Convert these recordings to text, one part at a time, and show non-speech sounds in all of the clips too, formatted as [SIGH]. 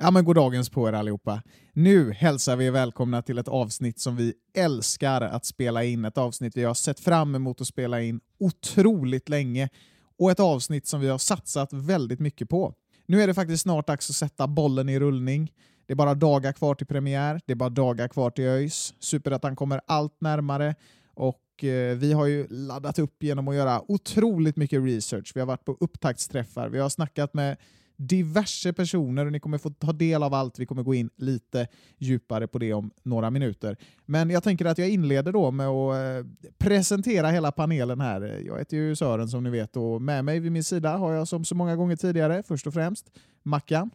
Ja men god dagens på er allihopa. Nu hälsar vi er välkomna till ett avsnitt som vi älskar att spela in. Ett avsnitt vi har sett fram emot att spela in otroligt länge och ett avsnitt som vi har satsat väldigt mycket på. Nu är det faktiskt snart dags att sätta bollen i rullning. Det är bara dagar kvar till premiär, det är bara dagar kvar till ÖIS. Superettan kommer allt närmare och eh, vi har ju laddat upp genom att göra otroligt mycket research. Vi har varit på upptaktsträffar, vi har snackat med diverse personer och ni kommer få ta del av allt. Vi kommer gå in lite djupare på det om några minuter. Men jag tänker att jag inleder då med att eh, presentera hela panelen här. Jag heter ju Sören som ni vet och med mig vid min sida har jag som så många gånger tidigare först och främst Mackan.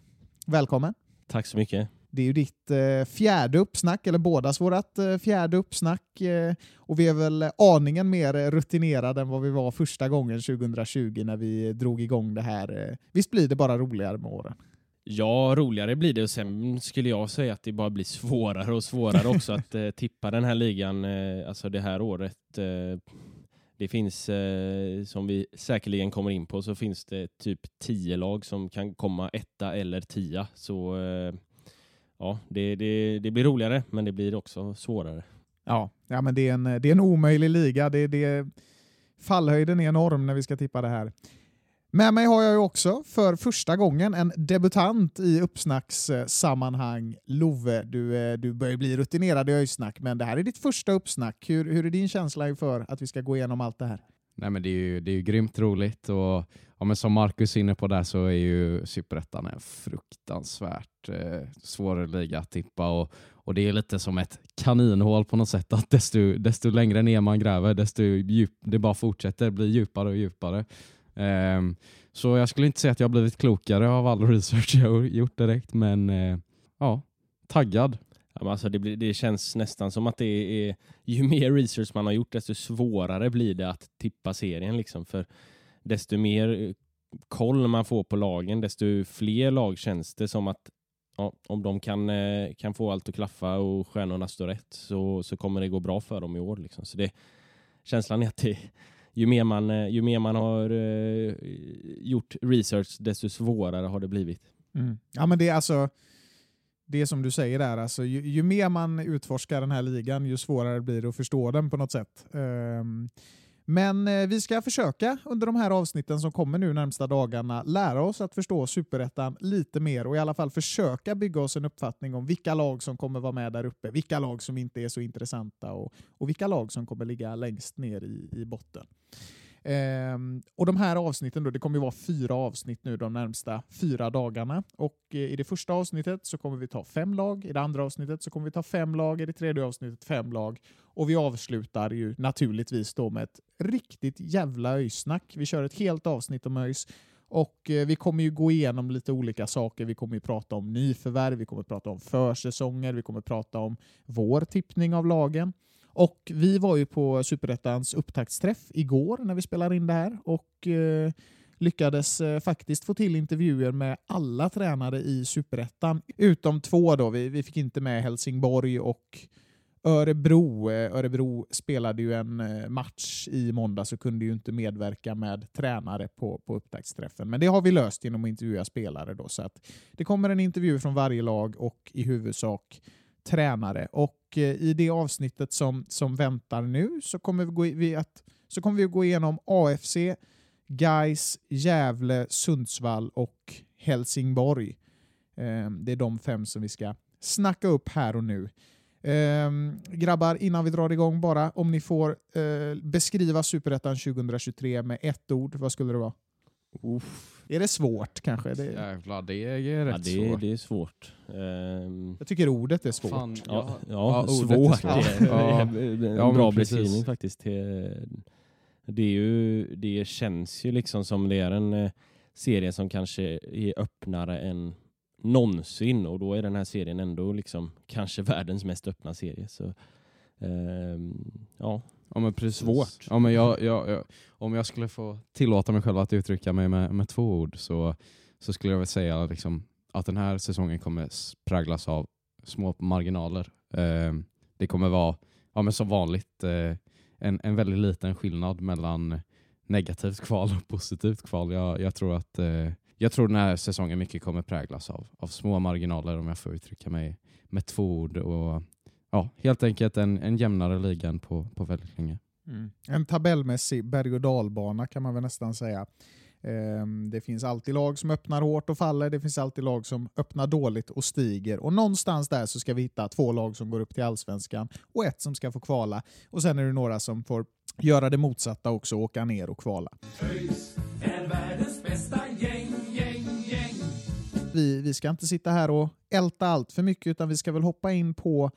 Välkommen! Tack så mycket. Det är ju ditt eh, fjärde uppsnack, eller bådas vårt eh, fjärde uppsnack. Eh, och vi är väl aningen mer rutinerade än vad vi var första gången 2020 när vi drog igång det här. Eh. Visst blir det bara roligare med åren? Ja, roligare blir det och sen skulle jag säga att det bara blir svårare och svårare också att eh, [LAUGHS] tippa den här ligan, eh, alltså det här året. Eh, det finns, eh, som vi säkerligen kommer in på, så finns det typ tio lag som kan komma etta eller tia. Så eh, ja, det, det, det blir roligare, men det blir också svårare. Ja, ja men det är en, det är en omöjlig liga. Det, det, fallhöjden är enorm när vi ska tippa det här. Med mig har jag ju också för första gången en debutant i uppsnackssammanhang. Love, du, eh, du börjar bli rutinerad i öjsnack, men det här är ditt första uppsnack. Hur, hur är din känsla inför att vi ska gå igenom allt det här? Nej, men det, är ju, det är ju grymt roligt och ja, men som Marcus är inne på där så är ju Superettan en fruktansvärt eh, svår liga att tippa och, och det är lite som ett kaninhål på något sätt att desto, desto längre ner man gräver desto djup, det bara fortsätter bli djupare och djupare. Eh, så jag skulle inte säga att jag blivit klokare av all research jag gjort direkt men eh, ja, taggad. Ja, men alltså det, blir, det känns nästan som att det är, ju mer research man har gjort desto svårare blir det att tippa serien. Liksom. För desto mer eh, koll man får på lagen, desto fler lag känns det som att ja, om de kan, eh, kan få allt att klaffa och stjärnorna står rätt så, så kommer det gå bra för dem i år. Liksom. Så det, känslan är att det, ju, mer man, eh, ju mer man har eh, gjort research, desto svårare har det blivit. Mm. Ja, men det är alltså det som du säger där, alltså, ju, ju, mer man utforskar den här ligan, ju svårare blir det att förstå den på något sätt. Um, men eh, vi ska försöka under de här avsnitten som kommer nu närmsta dagarna lära oss att förstå superettan lite mer och i alla fall försöka bygga oss en uppfattning om vilka lag som kommer vara med där uppe, vilka lag som inte är så intressanta och, och vilka lag som kommer ligga längst ner i, i botten. Um, och de här avsnitten då, det kommer ju vara fyra avsnitt nu de närmsta fyra dagarna. Och eh, i det första avsnittet så kommer vi ta fem lag, i det andra avsnittet så kommer vi ta fem lag, i det tredje avsnittet fem lag. Och vi avslutar ju naturligtvis då med ett riktigt jävla öjsnack. Vi kör ett helt avsnitt om ÖIS och eh, vi kommer ju gå igenom lite olika saker. Vi kommer ju prata om nyförvärv, vi kommer prata om försäsonger, vi kommer prata om vår tippning av lagen. Och vi var ju på Superettans upptaktsträff igår när vi spelade in det här och eh, lyckades eh, faktiskt få till intervjuer med alla tränare i Superettan, utom två då. Vi, vi fick inte med Helsingborg och Örebro. Eh, Örebro spelade ju en eh, match i måndag så kunde ju inte medverka med tränare på, på upptaktsträffen. Men det har vi löst genom att intervjua spelare. Då, så att det kommer en intervju från varje lag och i huvudsak tränare. Och eh, i det avsnittet som, som väntar nu så kommer vi, gå, vi att, så kommer vi gå igenom AFC, Geis, Gävle, Sundsvall och Helsingborg. Ehm, det är de fem som vi ska snacka upp här och nu. Ehm, grabbar, innan vi drar igång bara, om ni får eh, beskriva Superettan 2023 med ett ord, vad skulle det vara? Uff. Är det svårt kanske? Det, Jävlar, det är rätt Ja, det, svårt. det är svårt. Ehm, jag tycker ordet är svårt. Fan, ja, ja. ja, Ja, ordet är svårt. svårt. [LAUGHS] Det är, Ja. det är en bra precis. beskrivning faktiskt. Det, det, är ju, det känns ju liksom som det är en eh, serie som kanske är öppnare än någonsin och då är den här serien ändå liksom kanske [LAUGHS] världens mest öppna serie. Så, ehm, ja. Ja, men precis. Svårt. Ja, men jag, jag, jag, om jag skulle få tillåta mig själv att uttrycka mig med, med två ord så, så skulle jag väl säga liksom, att den här säsongen kommer präglas av små marginaler. Eh, det kommer vara, ja, men som vanligt, eh, en, en väldigt liten skillnad mellan negativt kval och positivt kval. Jag, jag, tror att eh, jag tror den här säsongen mycket kommer präglas av, av små marginaler om jag får uttrycka mig med två ord. Och, ja, helt enkelt en, en jämnare liga än på, på väldigt länge. Mm. En tabellmässig berg och dalbana kan man väl nästan säga. Ehm, Det finns alltid lag som öppnar hårt och faller, det finns alltid lag som öppnar dåligt och stiger. Och någonstans där så ska vi hitta två lag som går upp till allsvenskan och ett som ska få kvala. Och sen är det några som får göra det motsatta också, åka ner och kvala. ÖIS Vi, ska inte sitta här och älta allt för mycket utan vi ska väl hoppa in på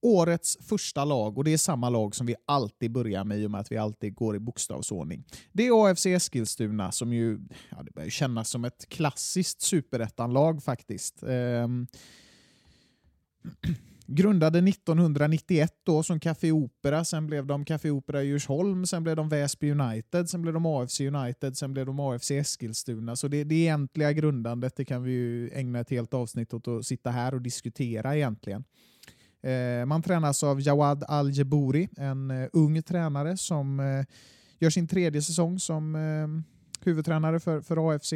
årets första lag och det är samma lag som vi alltid börjar med i och med att vi alltid går i bokstavsordning. Det är AFC Eskilstuna som ju, ja, det börjar kännas som ett klassiskt superettanlag faktiskt. Ehm, Grundade 1991 då som Café Opera, sen blev de Café Opera i Djursholm, sen blev de Väsby United, sen blev de AFC United, sen blev de AFC Eskilstuna. Så det, det egentliga grundandet det kan vi ju ägna ett helt avsnitt åt att sitta här och diskutera egentligen. Eh, man tränas av Jawad Al-Jebouri, en eh, ung tränare som eh, gör sin tredje säsong som eh, huvudtränare för, för AFC.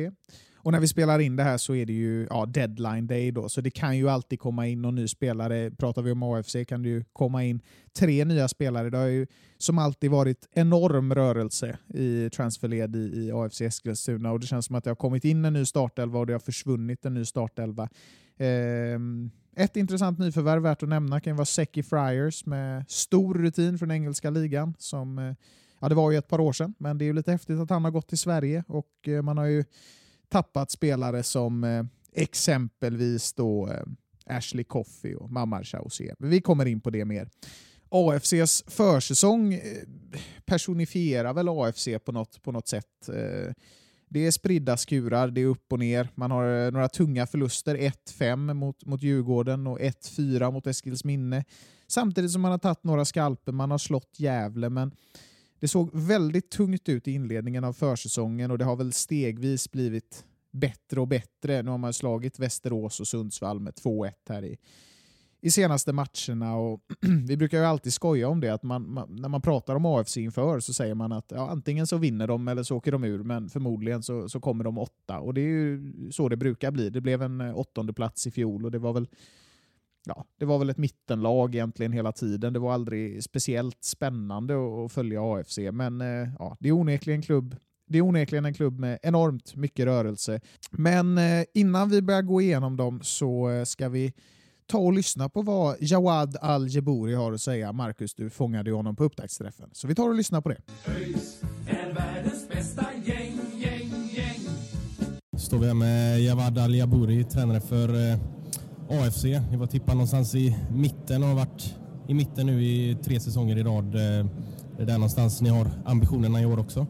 Och när vi spelar in det här så är det ju ja, deadline day då, så det kan ju alltid komma in någon ny spelare. Pratar vi om AFC kan det ju komma in tre nya spelare. Det har ju som alltid varit enorm rörelse i transferled i, i AFC Eskilstuna och det känns som att det har kommit in en ny startelva och det har försvunnit en ny startelva. Ehm, ett intressant nyförvärv värt att nämna kan ju vara Seki Friars med stor rutin från engelska ligan. Som, eh, ja, det var ju ett par år sedan, men det är ju lite häftigt att han har gått till Sverige och eh, man har ju tappat spelare som eh, exempelvis då eh, Ashley Coffey och Mamar Men Vi kommer in på det mer. AFCs försäsong eh, personifierar väl AFC på något, på något sätt. Det är spridda skurar, det är upp och ner. Man har några tunga förluster, 1-5 mot, mot Djurgården och 1-4 mot Eskilsminne. Samtidigt som man har tagit några skalper, man har slått Gävle, men det såg väldigt tungt ut i inledningen av försäsongen och det har väl stegvis blivit bättre och bättre. Nu har man slagit Västerås och Sundsvall med 2-1 här i, i senaste matcherna. Och [CLEARS THROAT] vi brukar ju alltid skoja om det, att man, man, när man pratar om AFC inför så säger man att ja, antingen så vinner de eller så åker de ur, men förmodligen så, så kommer de åtta. Och det är ju så det brukar bli. Det blev en åttonde plats i fjol och det var väl Ja, det var väl ett mittenlag egentligen hela tiden. Det var aldrig speciellt spännande att följa AFC, men eh, ja, det är onekligen en klubb det är onekligen en klubb med enormt mycket rörelse. Men eh, innan vi börjar gå igenom dem så eh, ska vi ta och lyssna på vad Jawad Al-Jebouri har att säga. Marcus, du fångade ju honom på upptaktsträffen. Så vi tar och lyssnar på det. ÖIS är världens bästa gäng, gäng, gäng. står vi här med Jawad Al Jabouri, tränare för AFC. Ni var tippad någonstans i mitten och har varit i mitten nu i tre säsonger i rad. Eh, det är där någonstans ni har ambitionerna i år också.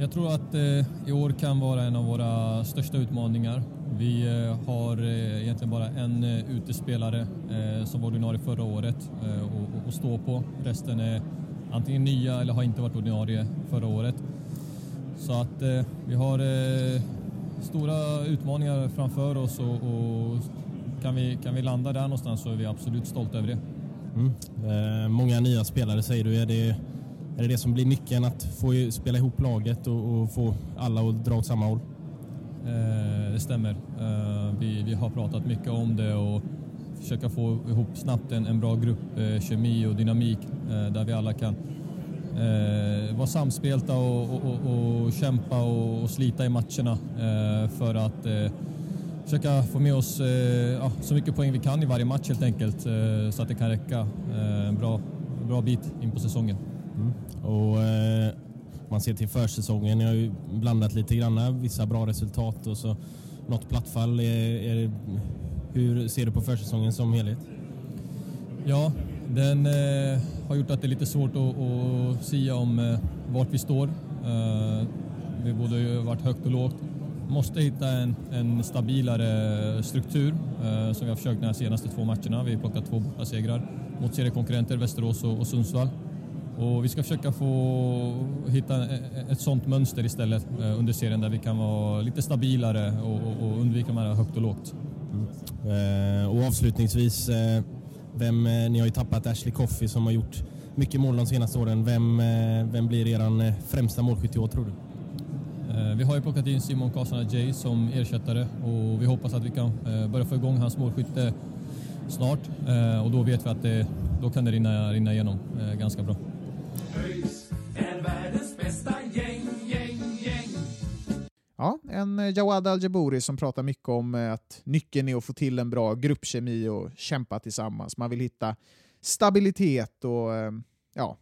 Jag tror att eh, i år kan vara en av våra största utmaningar. Vi eh, har eh, egentligen bara en eh, utespelare eh, som var ordinarie förra året att stå på. Resten är antingen nya eller har inte varit ordinarie förra året. Så att vi har stora utmaningar framför oss och, och kan, vi, kan vi landa där någonstans så är vi absolut stolta över det. Mm. Eh, många nya spelare säger du. Är det, är det det som blir nyckeln att få spela ihop laget och, och få alla att dra åt samma håll? Eh, det stämmer. Eh, vi, vi har pratat mycket om det och försöka få ihop snabbt en, en bra grupp, eh, kemi och dynamik eh, där vi alla kan eh, vara samspelta och, och, och, och kämpa och, och slita i matcherna eh, för att eh, försöka få med oss eh, ja, så mycket poäng vi kan i varje match helt enkelt eh, så att det kan räcka eh, en bra, bra bit in på säsongen. Och eh, man ser till försäsongen, ni har ju blandat lite grann, vissa bra resultat och så något plattfall. Är, är, hur ser du på försäsongen som helhet? Ja, den eh, har gjort att det är lite svårt att, att sia om eh, vart vi står. Eh, vi både ju varit högt och lågt. Måste hitta en, en stabilare struktur eh, som vi har försökt de här senaste två matcherna. Vi har plockat två bortasegrar mot seriekonkurrenter Västerås och, och Sundsvall. Och vi ska försöka få hitta eh, eh, ett sånt mönster istället eh, under serien där vi kan vara lite stabilare och, och, och undvika de här högt och lågt. Mm. Eh, och avslutningsvis, eh, vem, eh, ni har ju tappat Ashley Coffey som har gjort mycket mål de senaste åren. Vem, eh, vem blir er eh, främsta målskytt i år tror du? Vi har ju plockat in Simon Karlsson Jay som ersättare och vi hoppas att vi kan börja få igång hans målskytte snart och då vet vi att det, då kan det rinna, rinna igenom ganska bra. ÖIS är världens bästa gäng. Ja, en eh, Jawad Al-Jabouri som pratar mycket om eh, att nyckeln är att få till en bra gruppkemi och kämpa tillsammans. Man vill hitta stabilitet och eh, ja,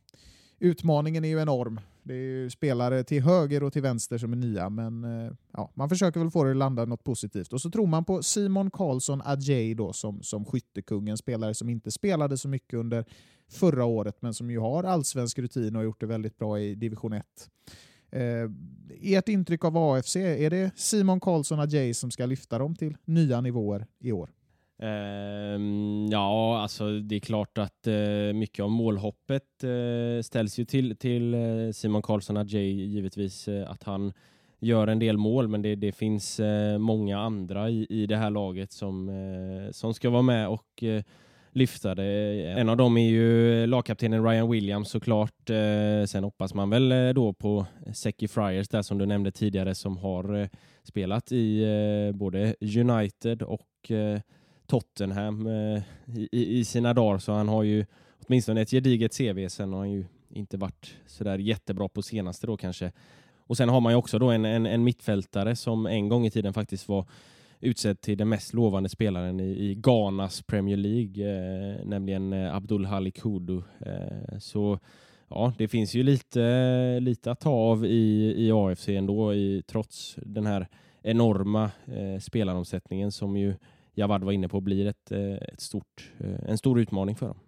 utmaningen är ju enorm. Det är ju spelare till höger och till vänster som är nya, men ja, man försöker väl få det att landa något positivt. Och så tror man på Simon Karlsson Adjei då som, som skyttekungen, spelare som inte spelade så mycket under förra året, men som ju har allsvensk rutin och har gjort det väldigt bra i division 1. Eh, ert intryck av AFC, är det Simon Karlsson Adjei som ska lyfta dem till nya nivåer i år? Ehm, ja, alltså det är klart att eh, mycket av målhoppet eh, ställs ju till, till eh, Simon Karlsson Adjei givetvis eh, att han gör en del mål, men det, det finns eh, många andra i, i det här laget som, eh, som ska vara med och eh, lyfta det. En av dem är ju lagkaptenen Ryan Williams såklart. Eh, sen hoppas man väl eh, då på Seki Friars där som du nämnde tidigare som har eh, spelat i både United och Tottenham i, i sina dagar så han har ju åtminstone ett gediget CV. Sen har han ju inte varit sådär jättebra på senaste då kanske. Och sen har man ju också då en, en, en mittfältare som en gång i tiden faktiskt var utsedd till den mest lovande spelaren i, i Ghanas Premier League, eh, nämligen eh, Abdul Halik Hudu. Eh, så ja, det finns ju lite, lite att ta av i, i AFC ändå, i, trots den här enorma eh, spelaromsättningen som ju Javad var inne på blir ett, eh, ett stort, eh, en stor utmaning för dem.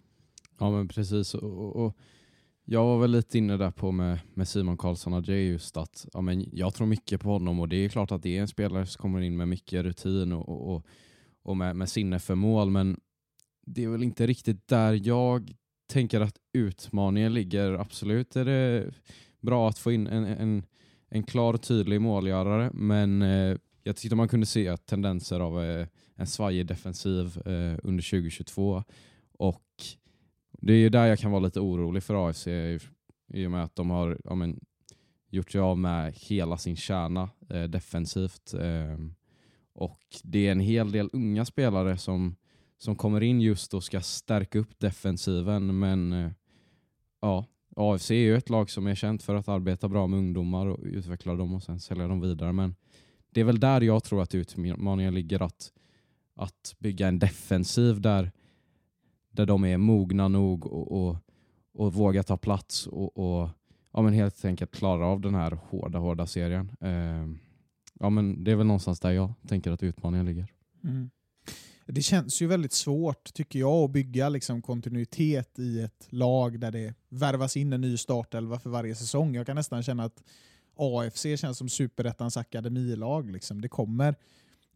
Ja men precis. Och, och, och jag var väl lite inne där på med, med Simon Karlsson och Jay just att ja, men jag tror mycket på honom och det är klart att det är en spelare som kommer in med mycket rutin och, och, och, och med, med sinne för mål men det är väl inte riktigt där jag tänker att utmaningen ligger. Absolut är det bra att få in en, en, en klar och tydlig målgörare men eh, jag tyckte man kunde se tendenser av eh, en svajig defensiv eh, under 2022 och det är ju där jag kan vara lite orolig för AFC i, i och med att de har ja, men, gjort sig av med hela sin kärna eh, defensivt. Eh, och det är en hel del unga spelare som, som kommer in just och ska stärka upp defensiven men eh, ja, AFC är ju ett lag som är känt för att arbeta bra med ungdomar och utveckla dem och sen sälja dem vidare men det är väl där jag tror att utmaningen ligger att, att bygga en defensiv där där de är mogna nog och, och, och vågar ta plats och, och ja, men helt enkelt klara av den här hårda, hårda serien. Eh, ja, men det är väl någonstans där jag tänker att utmaningen ligger. Mm. Det känns ju väldigt svårt, tycker jag, att bygga liksom kontinuitet i ett lag där det värvas in en ny startelva för varje säsong. Jag kan nästan känna att AFC känns som superettans akademilag. Liksom. Det kommer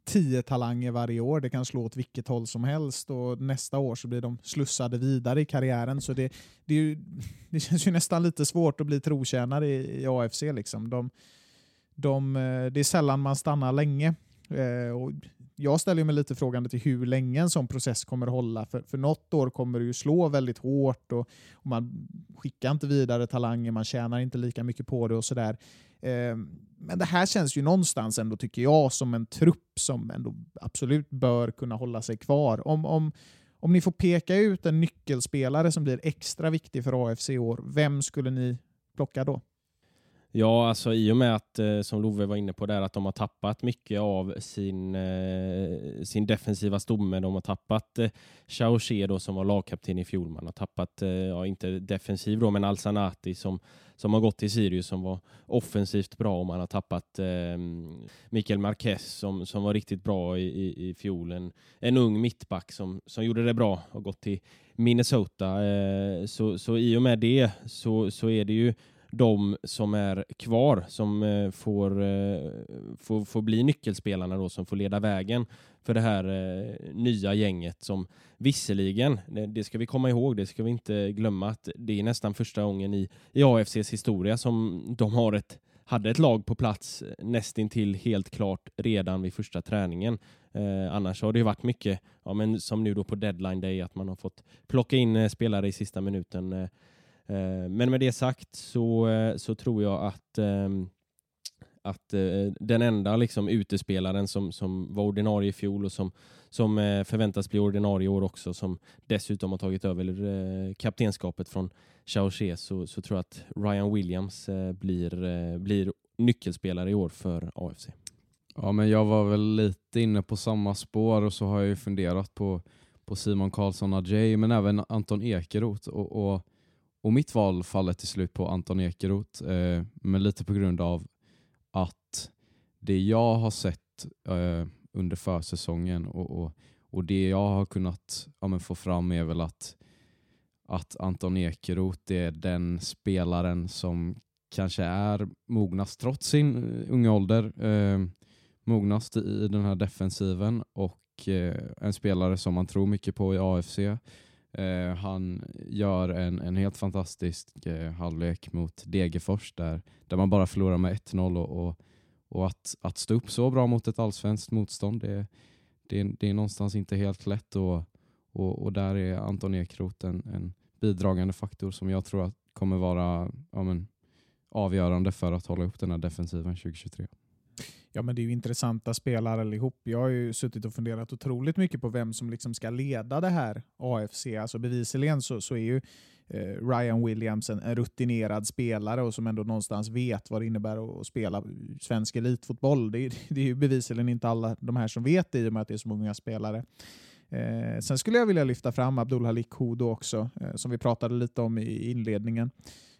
tio talanger varje år. Det kan slå åt vilket håll som helst och nästa år så blir de slussade vidare i karriären. Så det, det, är ju, [LAUGHS] det känns ju nästan lite svårt att bli trotjänare i, i AFC. Liksom. De, de, eh, det är sällan man stannar länge. Eh, och jag ställer mig lite frågande till hur länge en sån process kommer att hålla. För, för något år kommer det ju slå väldigt hårt och, och man skickar inte vidare talanger, man tjänar inte lika mycket på det och sådär. Ehm, men det här känns ju någonstans ändå, tycker jag, som en trupp som ändå absolut bör kunna hålla sig kvar. Om, om, om ni får peka ut en nyckelspelare som blir extra viktig för AFC i år, vem skulle ni plocka då? Ja, alltså i och med att, eh, som Love var inne på där, att de har tappat mycket av sin, eh, sin defensiva stomme. De har tappat eh, då som var lagkapten i fjol. Man har tappat, eh, ja inte defensiv då, men Alsanati som, som har gått till Sirius som var offensivt bra och man har tappat eh, Mikael Marquez som, som var riktigt bra i, i, i fjol. En, en ung mittback som, som gjorde det bra och gått till Minnesota. Eh, så, så i och med det så, så är det ju de som är kvar som eh, får, eh, får, får bli nyckelspelarna då som får leda vägen för det här eh, nya gänget som visserligen, det, det ska vi komma ihåg, det ska vi inte glömma att det är nästan första gången i, i AFCs historia som de har ett hade ett lag på plats nästintill helt klart redan vid första träningen. Eh, annars har det ju varit mycket, ja, men som nu då på deadline day, att man har fått plocka in eh, spelare i sista minuten. Eh, Eh, men med det sagt så, eh, så tror jag att ehm, att eh, den enda liksom, utespelaren som, som var ordinarie i fjol och som, som eh, förväntas bli ordinarie i år också, som dessutom har tagit över kaptenskapet från Chaoché, så, så tror jag att Ryan Williams blir, blir nyckelspelare i år för AFC. Ja, men jag var väl lite inne på samma spår och så har jag ju funderat på, på Simon Karlsson Ajay, men även Anton Ekeroth. Och, och och mitt val faller till slut på Anton Ekeroth, eh, men lite på grund av att det jag har sett eh, under försäsongen och, och, och det jag har kunnat ja, få fram är väl att, att Anton Ekeroth är den spelaren som kanske är mognast trots sin eh, unga ålder, eh, mognast i, i den här defensiven och eh, en spelare som man tror mycket på i AFC. Eh, han gör en, en helt fantastisk eh, halvlek mot Degerfors där, där man bara förlorar med 1-0 och, och, och, att, att stå upp så bra mot ett allsvenskt motstånd det, det, det är någonstans inte helt lätt och, och, och där är Anton Ekroth en, en bidragande faktor som jag tror att kommer vara ja, men, avgörande för att hålla upp den här defensiven 2023. Ja, men det är ju intressanta spelare allihop. Jag har ju suttit och funderat otroligt mycket på vem som liksom ska leda det här AFC. Alltså bevisligen så, så är ju eh, Ryan Williams en, en, rutinerad spelare och som ändå någonstans vet vad det innebär att spela svensk elitfotboll. Det, [LAUGHS] det är ju bevisligen inte alla de här som vet det i och med att det är så många spelare. Eh, sen skulle jag vilja lyfta fram Abdulhalik Hodo också, eh, som vi pratade lite om i inledningen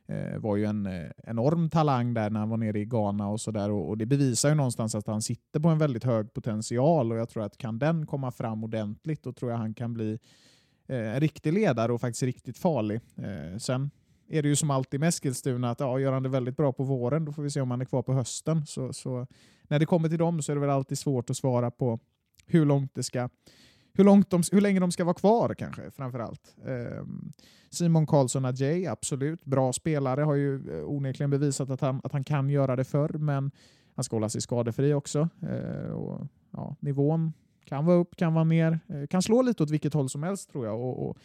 Eh, var ju en eh, enorm talang där när han var nere i Ghana och sådär. Och, och, det bevisar ju någonstans att han sitter på en väldigt hög potential och jag tror att kan den komma fram ordentligt då tror jag han kan bli eh, en riktig ledare och faktiskt riktigt farlig. Eh, sen är det ju som alltid med Eskilstuna att ja, gör han det väldigt bra på våren då får vi se om han är kvar på hösten. Så, så när det kommer till dem så är det väl alltid svårt att svara på hur långt det ska hur, långt de, hur länge de ska vara kvar kanske framförallt. Um, Simon Karlsson Ajay, absolut. Bra spelare, har ju eh, onekligen bevisat att han, att han kan göra det förr, men han ska hålla sig skadefri också. Eh, och, ja, nivån kan vara upp, kan vara ner, eh, kan slå lite åt vilket håll som helst tror jag. Och, och,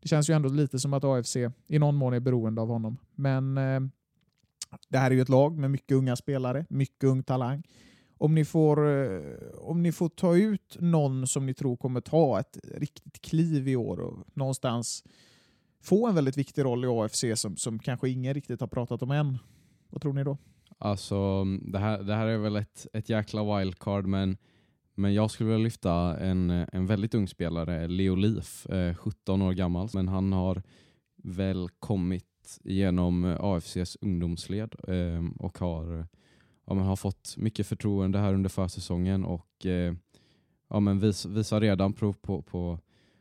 det känns ju ändå lite som att AFC i någon mån är beroende av honom. Men det här är ju ett lag med mycket unga spelare, mycket ung talang om ni, får, eh, om ni får ta ut någon som ni tror kommer ta ett riktigt kliv i år och någonstans få en väldigt viktig roll i AFC som, som kanske ingen riktigt har pratat om än. Vad tror ni då? Alltså, det här, det här är väl ett, ett jäkla wildcard, men, men jag skulle vilja lyfta en, en väldigt ung spelare, Leo Leaf, eh, 17 år gammal, men han har väl kommit genom AFCs ungdomsled eh, och har ja, men har fått mycket förtroende här under försäsongen och eh, ja, men vis, visar redan prov på, på,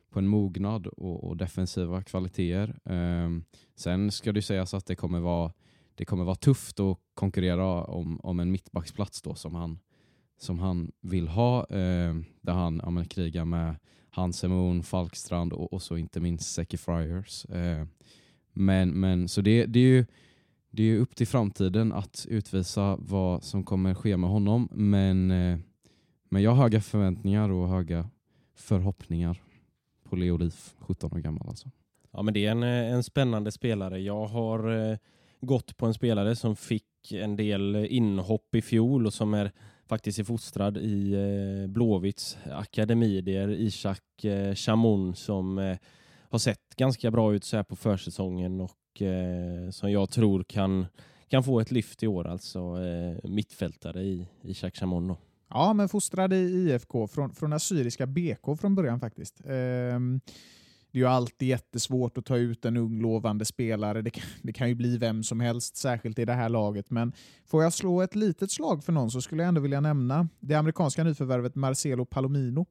på en mognad och, och defensiva kvaliteter. Eh, sen ska det sägas att det kommer vara det kommer vara tufft att konkurrera om, om en mittbacksplats då som han, som han vill ha. Eh, där han ja, men, krigar med Hansemon, Falkstrand och, och så inte minst Seki Friars. Eh, men, men så det, det är ju det är upp till framtiden att utvisa vad som kommer ske med honom. Men, eh, men jag har höga förväntningar och höga förhoppningar på Leo Leif, 17 år gammal alltså. Ja, men det är en, eh, en spännande spelare. Jag har eh, gått på en spelare som fick en del inhopp i fjol och som är faktiskt är fostrad i eh, Blåvitts akademi. Det är Ishak eh, Chamon som eh, har sett ganska bra ut så här på försäsongen och eh, som jag tror kan, kan få ett lyft i år, alltså eh, mittfältare i, i Xhakhamon. Ja, men fostrad i IFK från, från Assyriska BK från början faktiskt. Ehm, det är ju alltid jättesvårt att ta ut en ung lovande spelare. Det kan, det kan ju bli vem som helst, särskilt i det här laget. Men får jag slå ett litet slag för någon så skulle jag ändå vilja nämna det amerikanska nyförvärvet Marcelo Palomino.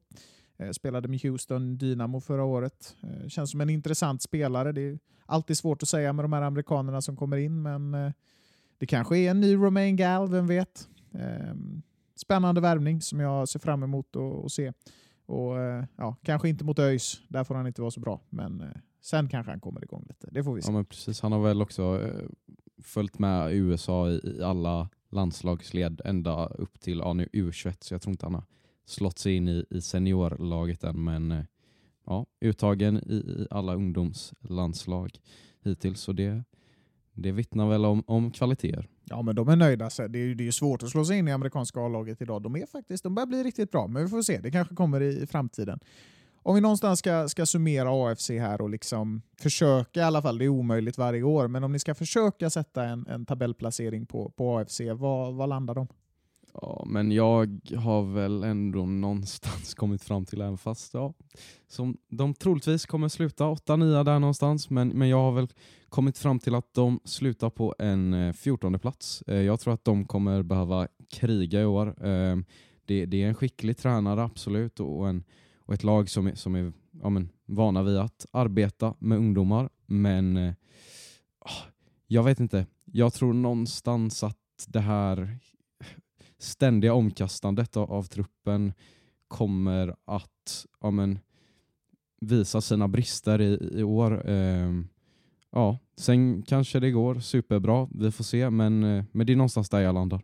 Eh, spelade med Houston Dynamo förra året. Eh, känns som en intressant spelare. Det är alltid svårt att säga med de här amerikanerna som kommer in, men eh, det kanske är en ny Romain Gal, vem vet? Ehm, spännande värvning som jag ser fram emot att se. Och, ja, kanske inte mot ÖIS, där får han inte vara så bra, men sen kanske han kommer igång lite. Det får vi se. Ja, men precis. Han har väl också följt med USA i, i alla landslagsled ända upp till ja, nu U21, så jag tror inte han har slått sig in i, i seniorlaget än, men eh, ja, uttagen i, i alla ungdomslandslag hittills, så det, det vittnar väl om, om kvaliteter. Ja, men de är nöjda. Så det är ju det är svårt att slå sig in i amerikanska A-laget idag. De är faktiskt, de börjar bli riktigt bra, men vi får se. Det kanske kommer i, i framtiden. Om vi någonstans ska, ska summera AFC här och liksom försöka i alla fall, det är omöjligt varje år, men om ni ska försöka sätta en, en tabellplacering på, på AFC, vad, vad landar de? Ja, men jag har väl ändå någonstans [LAUGHS] kommit fram till, även fast ja, som de troligtvis kommer sluta 8-9 där någonstans, men, men jag har väl kommit fram till att de slutar på en eh, 14 plats. Eh, jag tror att de kommer behöva kriga i år. Ehm, det, det är en skicklig tränare, absolut, och, en, och ett lag som är, som är ja, men, vana vid att arbeta med ungdomar, men eh, ah, jag vet inte. Jag tror någonstans att det här ständiga omkastandet av, av truppen kommer att ja, men, visa sina brister i, i år. Eh, ja, sen kanske det går superbra, vi får se, men, eh, men det är någonstans där jag landar.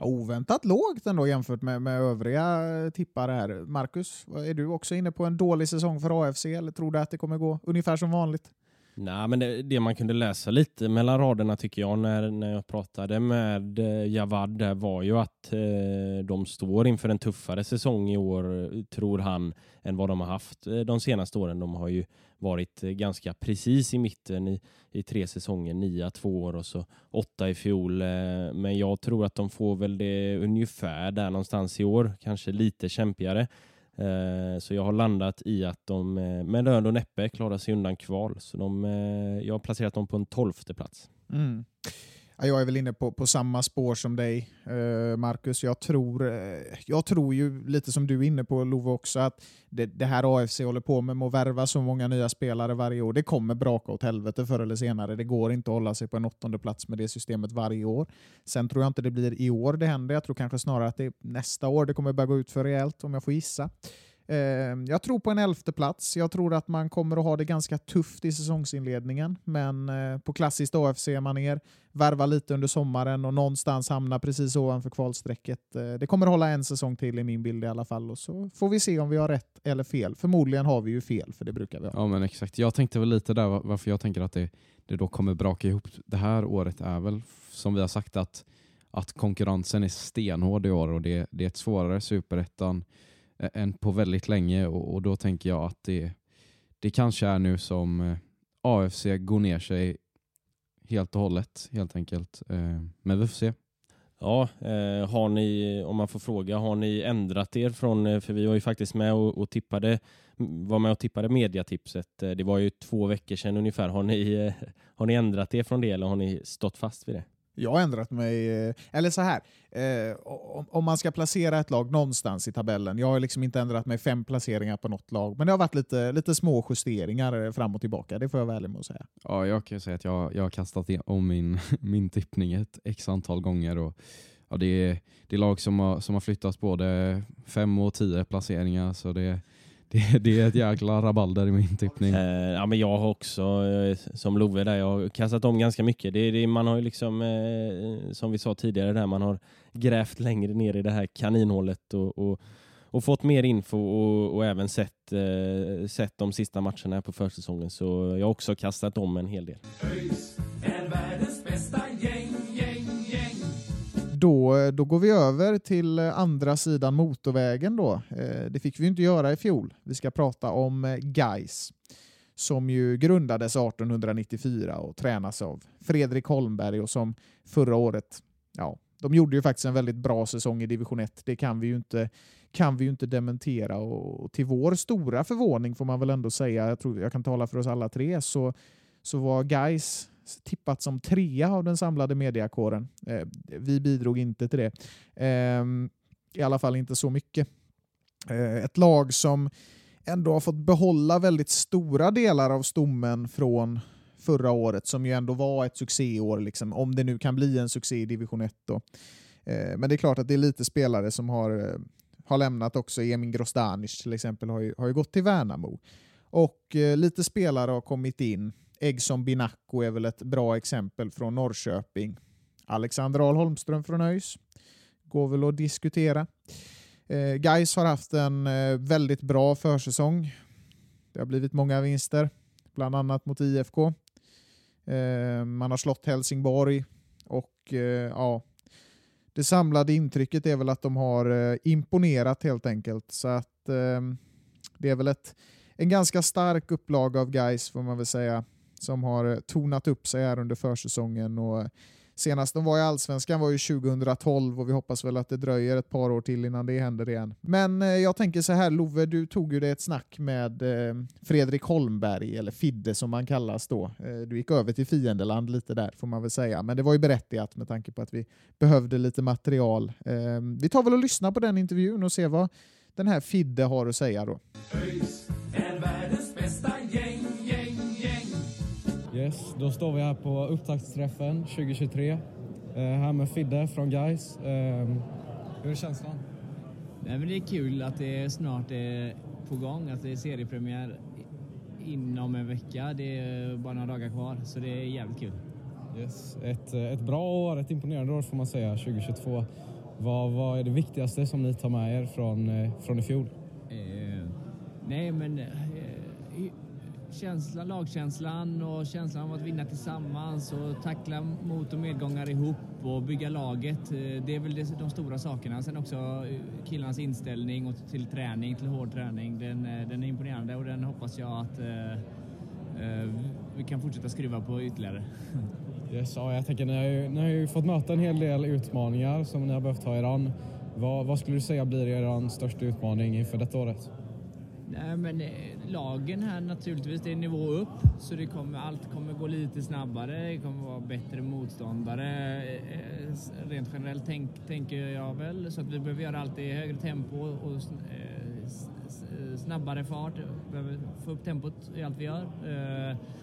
Oväntat lågt ändå jämfört med, med övriga eh, tippare här. Marcus, är du också inne på en dålig säsong för AFC eller tror du att det kommer gå ungefär som vanligt? Nej, men det, det man kunde läsa lite mellan raderna tycker jag när, när jag pratade med eh, Javad där var ju att eh, de står inför en tuffare säsong i år, tror han, än vad de har haft eh, de senaste åren. De har ju varit eh, ganska precis i mitten i, i tre säsonger, nia två år och så åtta i fjol. Eh, men jag tror att de får väl det ungefär där någonstans i år, kanske lite kämpigare. Eh, så jag har landat i att de eh, med lön och näppe klarar sig undan kval. Så de, eh, jag har placerat dem på en tolfte plats. Mm. Jag är väl inne på, på samma spår som dig, eh, Marcus. Jag tror, eh, jag tror ju lite som du är inne på, Love, också att det, det här AFC håller på med, med att värva så många nya spelare varje år. Det kommer braka åt helvete förr eller senare. Det går inte att hålla sig på en åttonde plats med det systemet varje år. Sen tror jag inte det blir i år det händer. Jag tror kanske snarare att det är nästa år det kommer börja gå ut för rejält, om jag får gissa. Ehm, jag tror på en elfte plats. Jag tror att man kommer att ha det ganska tufft i säsongsinledningen, men eh, på klassiskt AFC-manér värva lite under sommaren och någonstans hamna precis ovanför kvalstrecket. Eh, det kommer att hålla en säsong till i min bild i alla fall och så får vi se om vi har rätt eller fel. Förmodligen har vi ju fel, för det brukar vi ha. Ja men exakt. Jag tänkte väl lite där varför jag tänker att det, det då kommer braka ihop det här året är väl som vi har sagt att, att konkurrensen är stenhård i år och det, det är ett svårare superettan än på väldigt länge och, och då tänker jag att det, det kanske är nu som eh, AFC går ner sig helt och hållet helt enkelt. Eh, men vi får se. Ja, eh, har ni, om man får fråga, har ni ändrat er från, för vi var ju faktiskt med och, och tippade, var med och tippade mediatipset. Det var ju två veckor sedan ungefär. Har ni, har ni ändrat er från det eller har ni stått fast vid det? Jag har ändrat mig, eh, eller så här, eh, om, om man ska placera ett lag någonstans i tabellen, jag har liksom inte ändrat mig fem placeringar på något lag, men det har varit lite, lite små justeringar eh, fram och tillbaka, det får jag vara ärlig med att säga. Ja, jag kan ju säga att jag, jag har kastat om min, [LAUGHS] min tippning ett x antal gånger. Och, ja, det, är, det är lag som har, som har flyttats både fem och tio placeringar, så det, det, det är ett jäkla rabalder i min tippning. Eh, ja, men jag har också, eh, som Love där, jag har kastat om ganska mycket. Det, det, man har ju liksom, eh, som vi sa tidigare, där man har grävt längre ner i det här kaninhålet och, och, och fått mer info och, och även sett, eh, sett de sista matcherna här på försäsongen. Så jag har också kastat om en hel del. ÖIS Då, då går vi över till andra sidan motorvägen. Då. Eh, det fick vi ju inte göra i fjol. Vi ska prata om Geis Gais som ju grundades 1894 och tränas av Fredrik Holmberg och som förra året, ja, de gjorde ju faktiskt en väldigt bra säsong i division 1. Det kan vi ju inte, kan vi ju inte dementera och till vår stora förvåning får man väl ändå säga, jag tror jag kan tala för oss alla tre, så, så var Geis tippat som trea av den samlade mediakåren. Eh, vi bidrog inte till det. Eh, I alla fall inte så mycket. Eh, ett lag som ändå har fått behålla väldigt stora delar av stommen från förra året som ju ändå var ett succéår, liksom, om det nu kan bli en succé i division 1. Då. Eh, men det är klart att det är lite spelare som har, eh, har lämnat också. Emin Grostanic till exempel har ju, har ju gått till Värnamo. Och eh, lite spelare har kommit in. Eggson Binacco är väl ett bra exempel från Norrköping. Alexander Ahl Holmström från ÖIS. Går väl att diskutera. Eh, Geis har haft en eh, väldigt bra försäsong. Det har blivit många vinster, bland annat mot IFK. Eh, man har slått Helsingborg och eh, ja, det samlade intrycket är väl att de har eh, imponerat helt enkelt. Så att eh, det är väl ett, en ganska stark upplaga av guys får man väl säga som har eh, tonat upp sig här under försäsongen och eh, Senast de var i Allsvenskan var ju 2012 och vi hoppas väl att det dröjer ett par år till innan det händer igen. Men eh, jag tänker så här, Love, du tog ju det ett snack med Fredrik Holmberg, eller Fidde som man kallas då. Du gick över till fiendeland lite där får man väl säga, men det var ju berättigat med tanke på att vi behövde lite material. Ehm, vi tar väl och lyssnar på den intervjun och ser vad den här Fidde har att säga då. Yes, då står vi här på upptaktsträffen 2023. Eh, här med Fidde från Gais. Eh, hur är känslan? Nej, men det är kul att det snart är på gång, att det är seriepremiär inom en vecka. Det är bara några dagar kvar, så det är jävligt kul. Yes. Ett, eh, ett bra år, ett imponerande år får man säga, 2022. Vad, vad är det viktigaste som ni tar med er från, eh, från i fjol? Eh, nej, men känslan, lagkänslan och känslan av att vinna tillsammans och tackla mot och medgångar ihop och bygga laget. Eh, det är väl de stora sakerna. Sen också eh, killarnas inställning och till träning, till hård träning. Den, eh, den är imponerande och den hoppas jag att eh, vi kan fortsätta skruva på ytterligare. [LAUGHS] Yes, ja, jag tänker, ni har, ju, ni har ju fått möta en hel del utmaningar som ni har behövt ta er an. Vad, vad skulle du säga blir er största utmaning inför detta året? Nej, men eh, lagen här naturligtvis, det är nivå upp så det kommer, allt kommer gå lite snabbare. Det kommer vara bättre motståndare. Eh, rent generellt tänk, tänker jag väl så att vi behöver göra allt i högre tempo och eh, snabbare fart. Vi behöver få upp tempot i allt vi gör.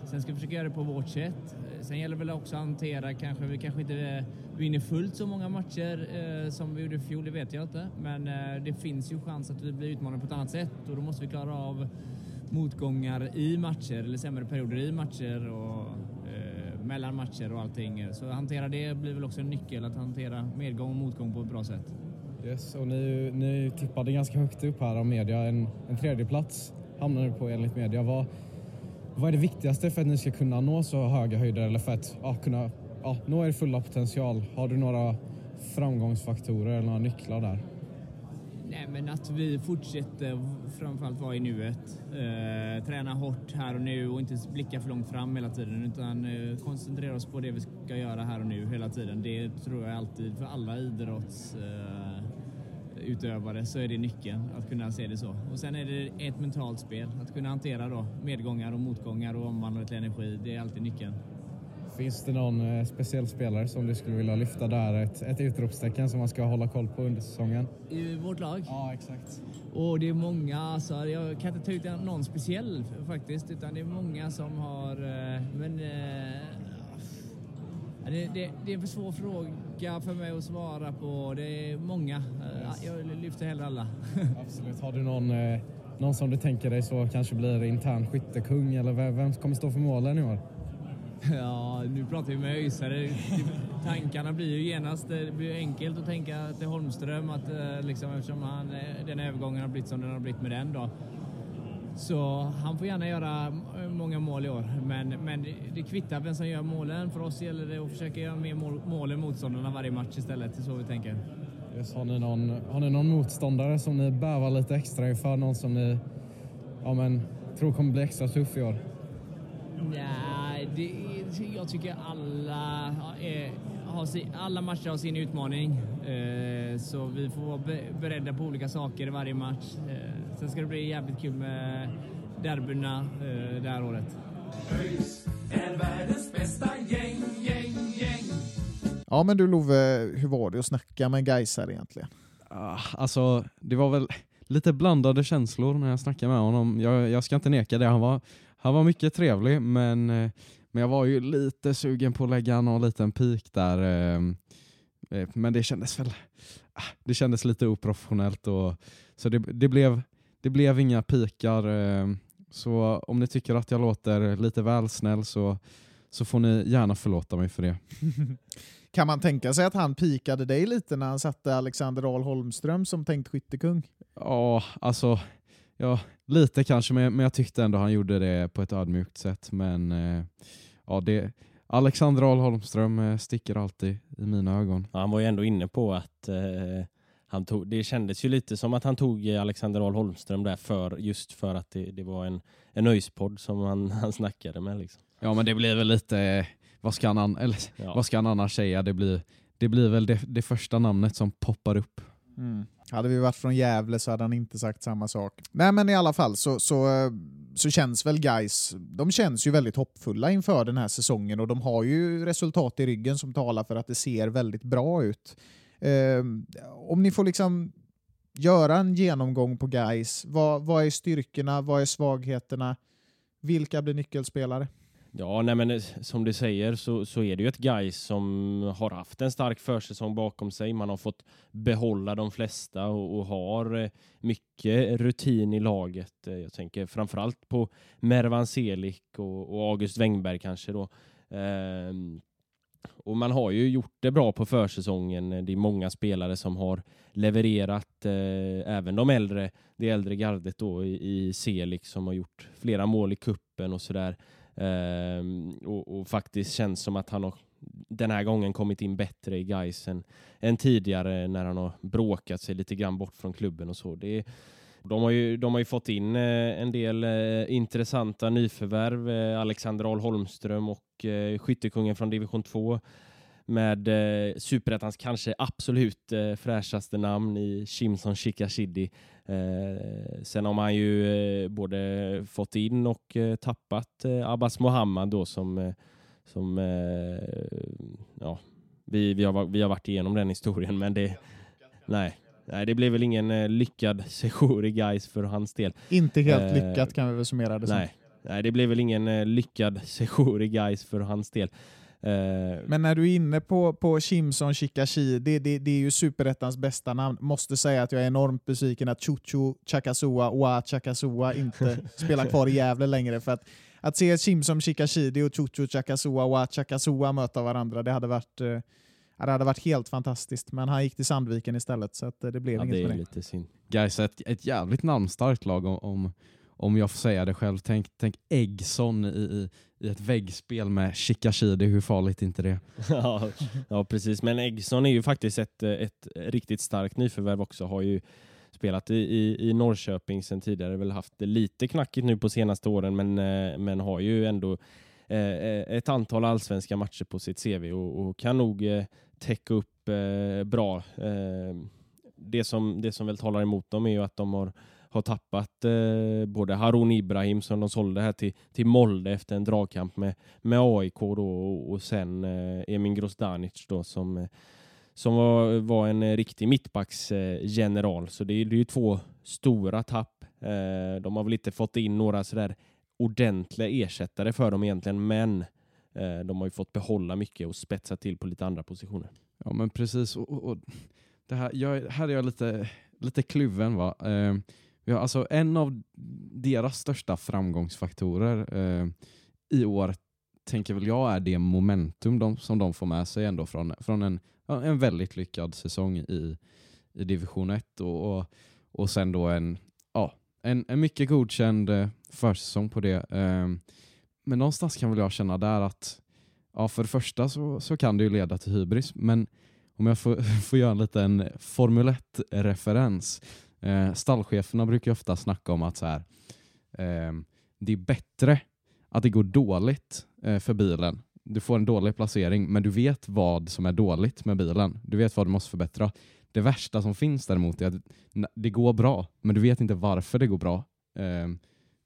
Sen ska vi försöka göra det på vårt sätt. Sen gäller det väl också att hantera kanske, vi kanske inte eh, vinner fullt så många matcher eh, som vi gjorde i fjol, det vet jag inte. Men eh, det finns ju chans att vi blir utmanade på ett annat sätt och då måste vi klara av motgångar i matcher eller sämre perioder i matcher och eh, mellan matcher och allting. Så att hantera det blir väl också en nyckel, att hantera medgång och motgång på ett bra sätt. Yes, och ni, ni tippade ganska högt upp här av media. En, en tredjeplats hamnade ni på enligt media. Vad, vad är det viktigaste för att ni ska kunna nå så höga höjder eller för att ja, kunna ja, nå er fulla potential? Har du några framgångsfaktorer eller några nycklar där? Nej, men att vi fortsätter framförallt vara i nuet. Eh, träna hårt här och nu och inte blicka för långt fram hela tiden utan eh, koncentrera oss på det vi ska göra här och nu hela tiden. Det tror jag alltid för alla idrotts eh, utövare så är det nyckeln att kunna se det så. Och sen är det ett mentalt spel, att kunna hantera då medgångar och motgångar och omvandla det till energi. Det är alltid nyckeln. Finns det någon eh, speciell spelare som du skulle vilja lyfta där? Ett, ett utropstecken som man ska hålla koll på under säsongen? I vårt lag? Ja, exakt. Och det är många, alltså, jag kan inte ta ut någon speciell faktiskt, utan det är många som har, eh, men eh, det, det, det är en för svår fråga för mig att svara på. Det är många. Eh, Jag lyfter hellre alla. [LAUGHS] Absolut. Har du någon, eh, någon som du tänker dig så kanske blir intern skyttekung eller vem, kommer stå för målen i år? [LAUGHS] Ja, nu pratar vi med ÖISare. Tankarna blir ju genast, det blir enkelt att tänka till Holmström att eh, liksom, eftersom han, eh, den övergången har blivit som den har blivit med den då. Så han får gärna göra eh, många mål i år, men, men det, kvittar vem som gör målen. För oss gäller det att försöka göra mer mål, mål än motståndarna varje match istället. Det är så vi tänker. Yes, har, ni någon, har ni någon motståndare som ni bävar lite extra inför? Någon som ni ja, men, tror kommer bli extra tuff i år? Nej, det, jag tycker alla, är, har alla matcher har sin utmaning. Eh, så vi får vara be, beredda på olika saker i varje match. Sen ska det bli jävligt kul med derbyna eh, det här året. ÖIS är världens bästa gäng, gäng, gäng. Ja men du Love, hur var det att snacka med Gaisar egentligen? Ah, alltså, det var väl lite blandade känslor när jag snackade med honom. Jag, jag ska inte neka det. Han var, han var mycket trevlig, men, eh, men jag var ju lite sugen på att lägga någon liten pik där. eh, eh, Men det kändes väl ah, det kändes lite oprofessionellt. Och, så det, det, blev, det blev inga pikar. eh, Så om ni tycker att jag låter lite väl snäll så, så får ni gärna förlåta mig för det. [LAUGHS] Kan man tänka sig att han pikade dig lite när han satte Alexander Ahl Holmström som tänkt skyttekung? Ja, alltså ja, lite kanske, men, men jag tyckte ändå han gjorde det på ett ödmjukt sätt. Men eh, ja, det, Alexander Ahl Holmström eh, sticker alltid i mina ögon. Ja, han var ju ändå inne på att eh, han tog, det kändes ju lite som att han tog Alexander Ahl Holmström där för, just för att det, det var en, en nöjespodd som han, [LAUGHS] han snackade med. Liksom. Ja, men det blir väl lite, vad ska han, an- eller, Ja. vad ska han annars säga? Det blir, det blir väl det, det första namnet som poppar upp. Hade vi varit från Gävle så hade han inte sagt samma sak. Nej men i alla fall så, så, så känns väl guys. de känns ju väldigt hoppfulla inför den här säsongen och de har ju resultat i ryggen som talar för att det ser väldigt bra ut. Eh, om ni får liksom göra en genomgång på guys. vad, vad är styrkorna, vad är svagheterna? Vilka blir nyckelspelare? Ja, nej men eh, som du säger så, så är det ju ett guys som har haft en stark försäsong bakom sig. Man har fått behålla de flesta och, och har eh, mycket rutin i laget. Eh, jag tänker framförallt på Mervan Selik och, och August Wengberg kanske då. Ehm, och man har ju gjort det bra på försäsongen. Det är många spelare som har levererat, eh, även de äldre, det äldre gardet då i, i som liksom, har gjort flera mål i kuppen och sådär. Eh, och, och faktiskt känns som att han har den här gången kommit in bättre i Gais än, än tidigare när han har bråkat sig lite grann bort från klubben och så. Det är, de, har ju, de har ju fått in eh, en del eh, intressanta nyförvärv. Eh, Alexander Ahl Holmström och eh, skyttekungen från division 2 med eh, superettans kanske absolut eh, fräschaste namn i Shimson Shikashidi. Eh, sen har man ju eh, både fått in och eh, tappat eh, Abbas Mohammad då som, som ja, vi, vi, har, vi har varit igenom den historien men det, nej, nej, det blev väl ingen lyckad [LAUGHS] sejour i guys för hans del. Inte helt lyckat kan vi väl summera det som. Nej, nej, det blev väl ingen eh, lyckad [LAUGHS] sejour i guys för hans del. Eh, Men när du är inne på, på Shimson Shikashi, det, det, det är ju superettans bästa namn. Måste säga att jag är enormt besviken att Chuchu Chakasua Wa Chakasua inte [LAUGHS] spelar kvar i Gävle längre. För att, att se Shimson Shikashidi och Chuchu Chakasua Wa Chakasua möta varandra, det hade varit, eh, det hade varit helt fantastiskt. Men han gick till Sandviken istället, så att, det blev ja, inget det är med det. lite synd. Guys, ett, ett jävligt namnstarkt lag om, om, om jag får säga det själv. Tänk, tänk Eggson i, i, i ett väggspel med Chikashidi, hur farligt är inte det? [LAUGHS] ja, ja, precis. Men Eggson är ju faktiskt ett, ett riktigt starkt nyförvärv också. Har ju spelat i, i, i Norrköping sen tidigare. Väl haft det lite knackigt nu på senaste åren, men, eh, men har ju ändå eh, ett antal allsvenska matcher på sitt CV och, och kan nog eh, täcka upp eh, bra. Eh, det, som, det som väl talar emot dem är ju att de har har tappat eh, både Harun Ibrahim som de sålde här till, till Molde efter en dragkamp med, med AIK då, och, och sen eh, Emin Grosdanic då som, eh, som var, var en eh, riktig mittbacksgeneral. Eh, Så det är, det är ju två stora tapp. Eh, de har väl inte fått in några sådär ordentliga ersättare för dem egentligen, men eh, de har ju fått behålla mycket och spetsa till på lite andra positioner. Ja men precis. Och, och, och det här, jag, här är jag lite, lite kluven. Va? Eh, Ja, alltså en av deras största framgångsfaktorer eh, i år tänker väl jag är det momentum de, som de får med sig ändå från, från en, en väldigt lyckad säsong i, i division 1 och, och, och sen då en, ja, en, en mycket godkänd eh, försäsong på det. Eh, men någonstans kan väl jag känna där att ja, för det första så, så kan det ju leda till hybris, men om jag får, [LAUGHS] får göra en liten Formel 1-referens. Eh, stallcheferna brukar ju ofta snacka om att så här, eh, det är bättre att det går dåligt eh, för bilen. Du får en dålig placering, men du vet vad som är dåligt med bilen. Du vet vad du måste förbättra. Det värsta som finns däremot är att det går bra, men du vet inte varför det går bra eh,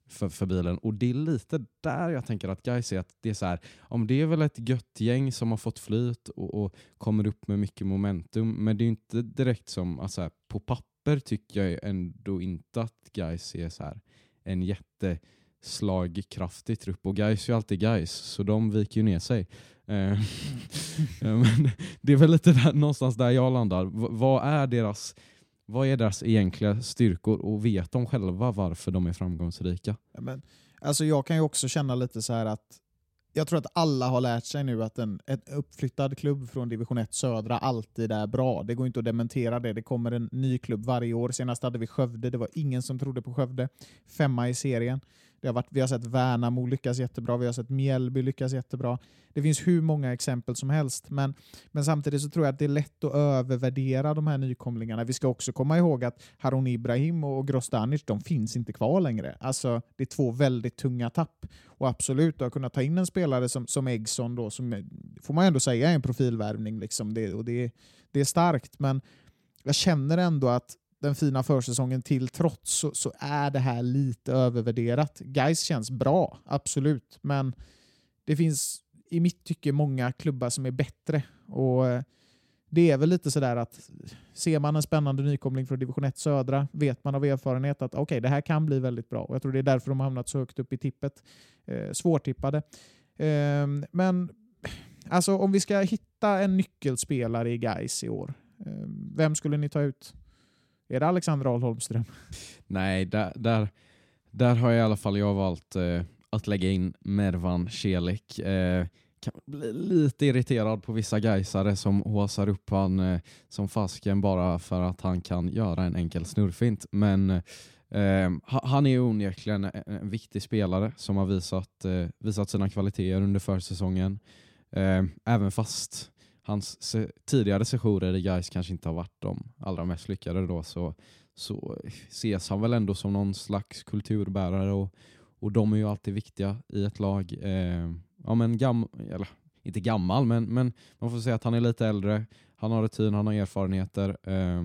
för, för bilen. Och det är lite där jag tänker att guys är att det är så här, om det är väl ett gött gäng som har fått flyt och, och kommer upp med mycket momentum, men det är inte direkt som, alltså här, på papper tycker jag ändå inte att guys är så här en jätteslagkraftig trupp. Och guys är ju alltid guys, så de viker ju ner sig. Mm. [LAUGHS] men det är väl lite där, någonstans där jag landar. V- vad är deras vad är deras egentliga styrkor och vet de själva varför de är framgångsrika? Ja, Men, alltså jag kan ju också känna lite så här att jag tror att alla har lärt sig nu att en, en uppflyttad klubb från division 1 södra alltid är bra. Det går inte att dementera det. Det kommer en ny klubb varje år. Senast hade vi Skövde. Det var ingen som trodde på Skövde. Femma i serien. Det har varit, vi har sett Värnamo lyckas jättebra. Vi har sett Mjällby lyckas jättebra. Det finns hur många exempel som helst. Men, men samtidigt så tror jag att det är lätt att övervärdera de här nykomlingarna. Vi ska också komma ihåg att Harun Ibrahim och Grostanic, de finns inte kvar längre. Alltså, det är två väldigt tunga tapp. Och absolut, att kunna ta in en spelare som, som Eggson, då, som får man ändå säga är en profilvärvning. Liksom. Det, och det, det är starkt, men jag känner ändå att den fina försäsongen till trots så, så är det här lite övervärderat. Guys känns bra, absolut, men det finns i mitt tycke många klubbar som är bättre. Och eh, det är väl lite sådär att ser man en spännande nykomling från division 1 södra vet man av erfarenhet att okej, det här kan bli väldigt bra. Och jag tror det är därför de har hamnat så högt upp i tippet. Eh, svårtippade. Eh, men alltså om vi ska hitta en nyckelspelare i Guys i år, eh, vem skulle ni ta ut? Är det Alexander Ahl Holmström? Nej, där, där, där har jag i alla fall jag valt eh, att lägga in Mervan Celik. Eh, kan bli lite irriterad på vissa gaisare som håsar upp han eh, som fasken bara för att han kan göra en enkel snurrfint. Men eh, han är onekligen en, en viktig spelare som har visat, eh, visat sina kvaliteter under försäsongen. Eh, även fast hans se- tidigare sessioner i Gais kanske inte har varit de allra mest lyckade då så så ses han väl ändå som någon slags kulturbärare och, och de är ju alltid viktiga i ett lag. Eh, ja, men gam, eller, inte gammal, men, men man får säga att han är lite äldre. Han har rutin, han har erfarenheter. Eh,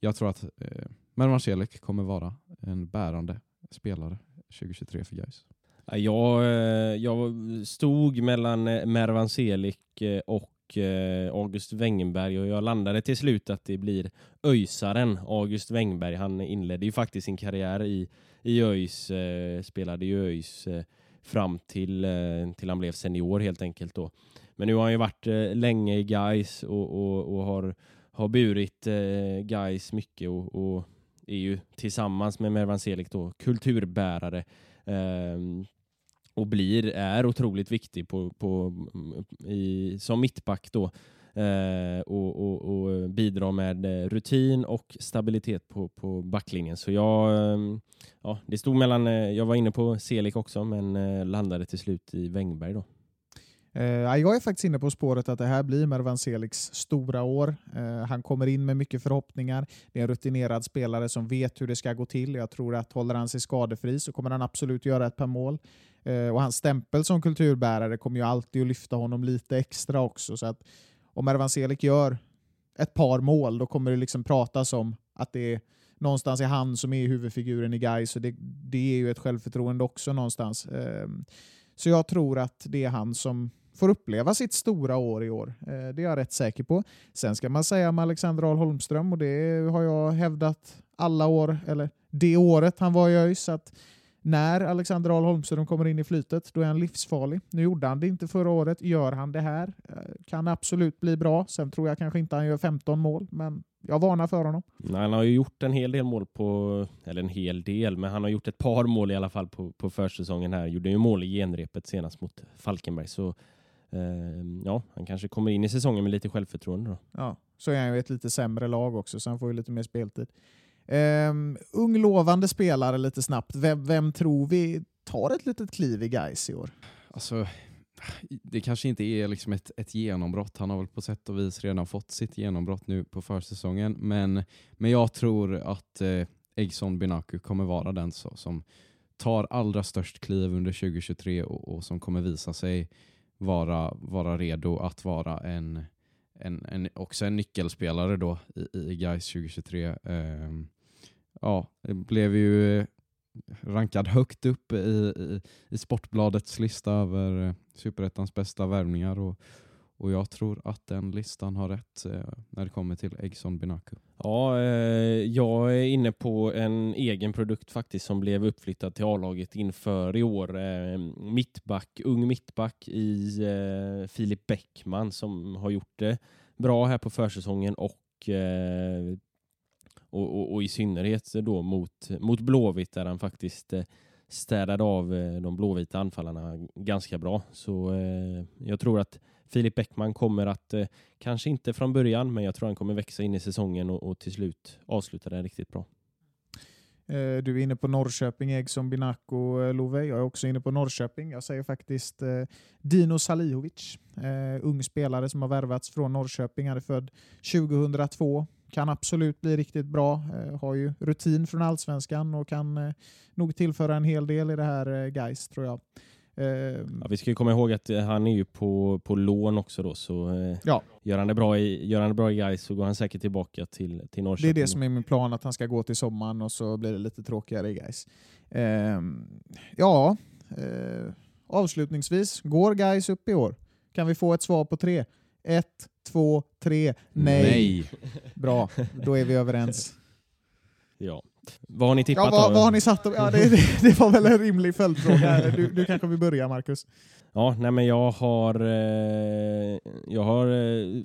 jag tror att eh, Mervan Celik kommer vara en bärande spelare 2023 för Gais. Jag, eh, jag stod mellan eh, Mervan Selik eh, och och eh, August Wengenberg och jag landade till slut att det blir öjsaren August Wengberg. Han inledde ju faktiskt sin karriär i, i ÖIS, eh, spelade ju ÖIS eh, fram till, eh, till han blev senior helt enkelt då. Men nu har han ju varit eh, länge i Gais och, och, och har, har burit eh, Gais mycket och, och är ju tillsammans med Mervan Selik då kulturbärare ehm, och blir, är otroligt viktig på, på, i, som mittback då. Eh, och, och, och bidrar med eh, rutin och stabilitet på, på backlinjen. Så jag, ehm, ja, det stod mellan, eh, jag var inne på Selik också, men eh, landade till slut i Wängberg då. Eh, jag är faktiskt inne på spåret att det här blir Mervan Seliks stora år. Eh, han kommer in med mycket förhoppningar. Det är en rutinerad spelare som vet hur det ska gå till. Jag tror att håller han sig skadefri så kommer han absolut göra ett par mål. Eh, och hans stämpel som kulturbärare kommer ju alltid att lyfta honom lite extra också. Så att om Ervan Selik gör ett par mål, då kommer det liksom pratas om att det är någonstans är han som är huvudfiguren i Gais så det, det är ju ett självförtroende också någonstans. Eh, så jag tror att det är han som får uppleva sitt stora år i år. Eh, Det är jag rätt säker på. Sen ska man säga om Alexander Ahl Holmström och det har jag hävdat alla år, eller det året han var i ÖIS, att när Alexander Ahl Holmström kommer in i flytet, då är han livsfarlig. Nu gjorde han det inte förra året. Gör han det här eh, kan absolut bli bra. Sen tror jag kanske inte han gör 15 mål, men jag varnar för honom. Nej, Han har ju gjort en hel del mål på, eller en hel del, men han har gjort ett par mål i alla fall på, på försäsongen här. Gjorde ju mål i genrepet senast mot Falkenberg, så eh, ja, han kanske kommer in i säsongen med lite självförtroende då. Ja, så är han ju ett lite sämre lag också, så han får ju lite mer speltid. Um, ung lovande spelare lite snabbt. Vem, vem tror vi tar ett litet kliv i Gais i år? Alltså, det kanske inte är liksom ett, ett genombrott. Han har väl på sätt och vis redan fått sitt genombrott nu på försäsongen. Men, men jag tror att eh, Eggson Binaku kommer vara den så, som tar allra störst kliv under 2023 och, och som kommer visa sig vara, vara redo att vara en, en, en, också en nyckelspelare då i, i Gais 2023. Um, ja, blev ju eh, rankad högt upp i, i, i Sportbladets lista över eh, Superettans bästa värvningar och, och jag tror att den listan har rätt eh, när det kommer till Eggson Binaku. Ja, eh, jag är inne på en egen produkt faktiskt som blev uppflyttad till A-laget inför i år. Eh, mittback, ung mittback i eh, Filip Bäckman som har gjort det bra här på försäsongen och eh, och, och, och, i synnerhet då mot, mot Blåvitt där han faktiskt eh, städade av eh, de blåvita anfallarna ganska bra. Så eh, jag tror att Filip Bäckman kommer att, eh, kanske inte från början, men jag tror han kommer växa in i säsongen och, och till slut avsluta den riktigt bra. Eh, du är inne på Norrköping, Egson Binako, eh, Love. Jag är också inne på Norrköping. Jag säger faktiskt eh, Dino Salihovic, eh, ung spelare som har värvats från Norrköping. Han är född 2002 kan absolut bli riktigt bra. Eh, har ju rutin från allsvenskan och kan eh, nog tillföra en hel del i det här eh, Geist tror jag. Ja, vi ska ju komma ihåg att han är ju på, på lån också då, så ja. gör, han det bra i, gör han det bra i Gais så går han säkert tillbaka till, till Norrköping. Det är det som är min plan, att han ska gå till sommaren och så blir det lite tråkigare i Gais. Eh, ja, eh, avslutningsvis, går Gais upp i år? Kan vi få ett svar på tre? Ett, två, tre. Nej. Nej. Bra, då är vi överens. [LAUGHS] Ja. Vad har ni tippat ja, vad, vad har ni satt Ja, det, det, det, var väl en rimlig följdfråga. [LAUGHS] Du, du kanske vill börja, Marcus? Ja, nej men jag har, eh, jag har eh,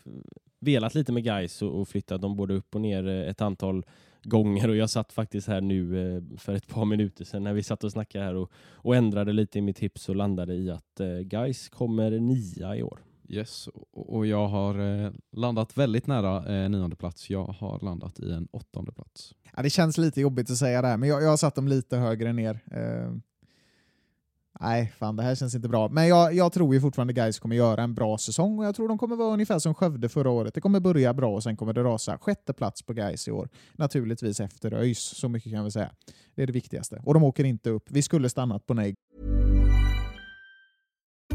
velat lite med guys och, och flyttat dem både upp och ner eh, ett antal gånger och jag satt faktiskt här nu eh, för ett par minuter sedan när vi satt och snackade här och, och ändrade lite i mitt tips och landade i att eh, guys kommer nia i år. Yes, och jag har eh, landat väldigt nära eh, nionde plats. Jag har landat i en åttonde plats. Ja, det känns lite jobbigt att säga det här, men jag, jag har satt dem lite högre ner. Uh, nej, fan det här känns inte bra. Men jag, jag tror ju fortfarande guys kommer göra en bra säsong och jag tror de kommer vara ungefär som Skövde förra året. Det kommer börja bra och sen kommer det rasa. Sjätte plats på guys i år. Naturligtvis efter ÖIS, så mycket kan vi säga. Det är det viktigaste. Och de åker inte upp. Vi skulle stannat på nej.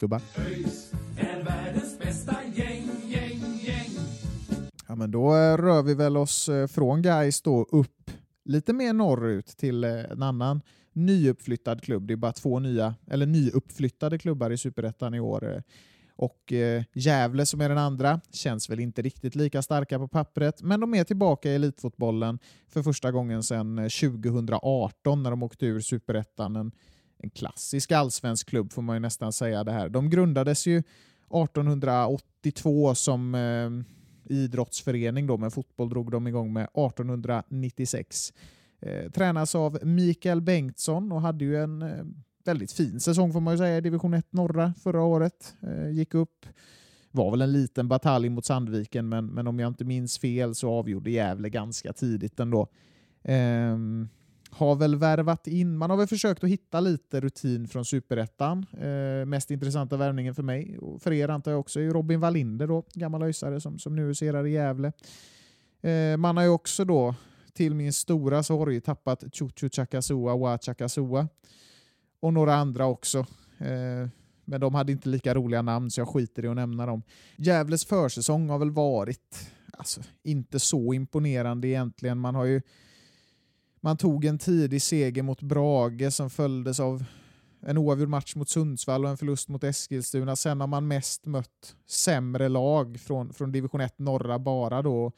Gubbar. Är världens bästa gäng, gäng, gäng. Ja, men då eh, rör vi väl oss eh, från Gais då upp lite mer norrut till eh, en annan nyuppflyttad klubb. Det är bara två nya, eller nyuppflyttade klubbar i Superettan i år. Och eh, Gävle som är den andra känns väl inte riktigt lika starka på pappret, men de är tillbaka i elitfotbollen för första gången sedan 2018 när de åkte ur Superettan. En, en klassisk allsvensk klubb får man ju nästan säga det här. De grundades ju 1882 som eh, idrottsförening då, men fotboll drog de igång med 1896. Eh, tränas av Mikael Bengtsson och hade ju en eh, väldigt fin säsong får man ju säga i division 1 norra förra året. Eh, gick upp, var väl en liten batalj mot Sandviken, men, men om jag inte minns fel så avgjorde Gävle ganska tidigt ändå. Ehm, har väl värvat in, man har väl försökt att hitta lite rutin från superettan. Eh, mest intressanta värvningen för mig och för er antar jag också är Robin Wallinder då, gammal öisare som, som nu huserar i Gävle. Eh, man har ju också då, till min stora sorg, tappat Chuchu Chakasua, Wa Chakasua och några andra också. Eh, men de hade inte lika roliga namn så jag skiter i att nämna dem. Gävles försäsong har väl varit alltså, inte så imponerande egentligen. Man har ju man tog en tidig seger mot Brage som följdes av en oavgjord match mot Sundsvall och en förlust mot Eskilstuna. Sen har man mest mött sämre lag från, från division 1 norra bara då.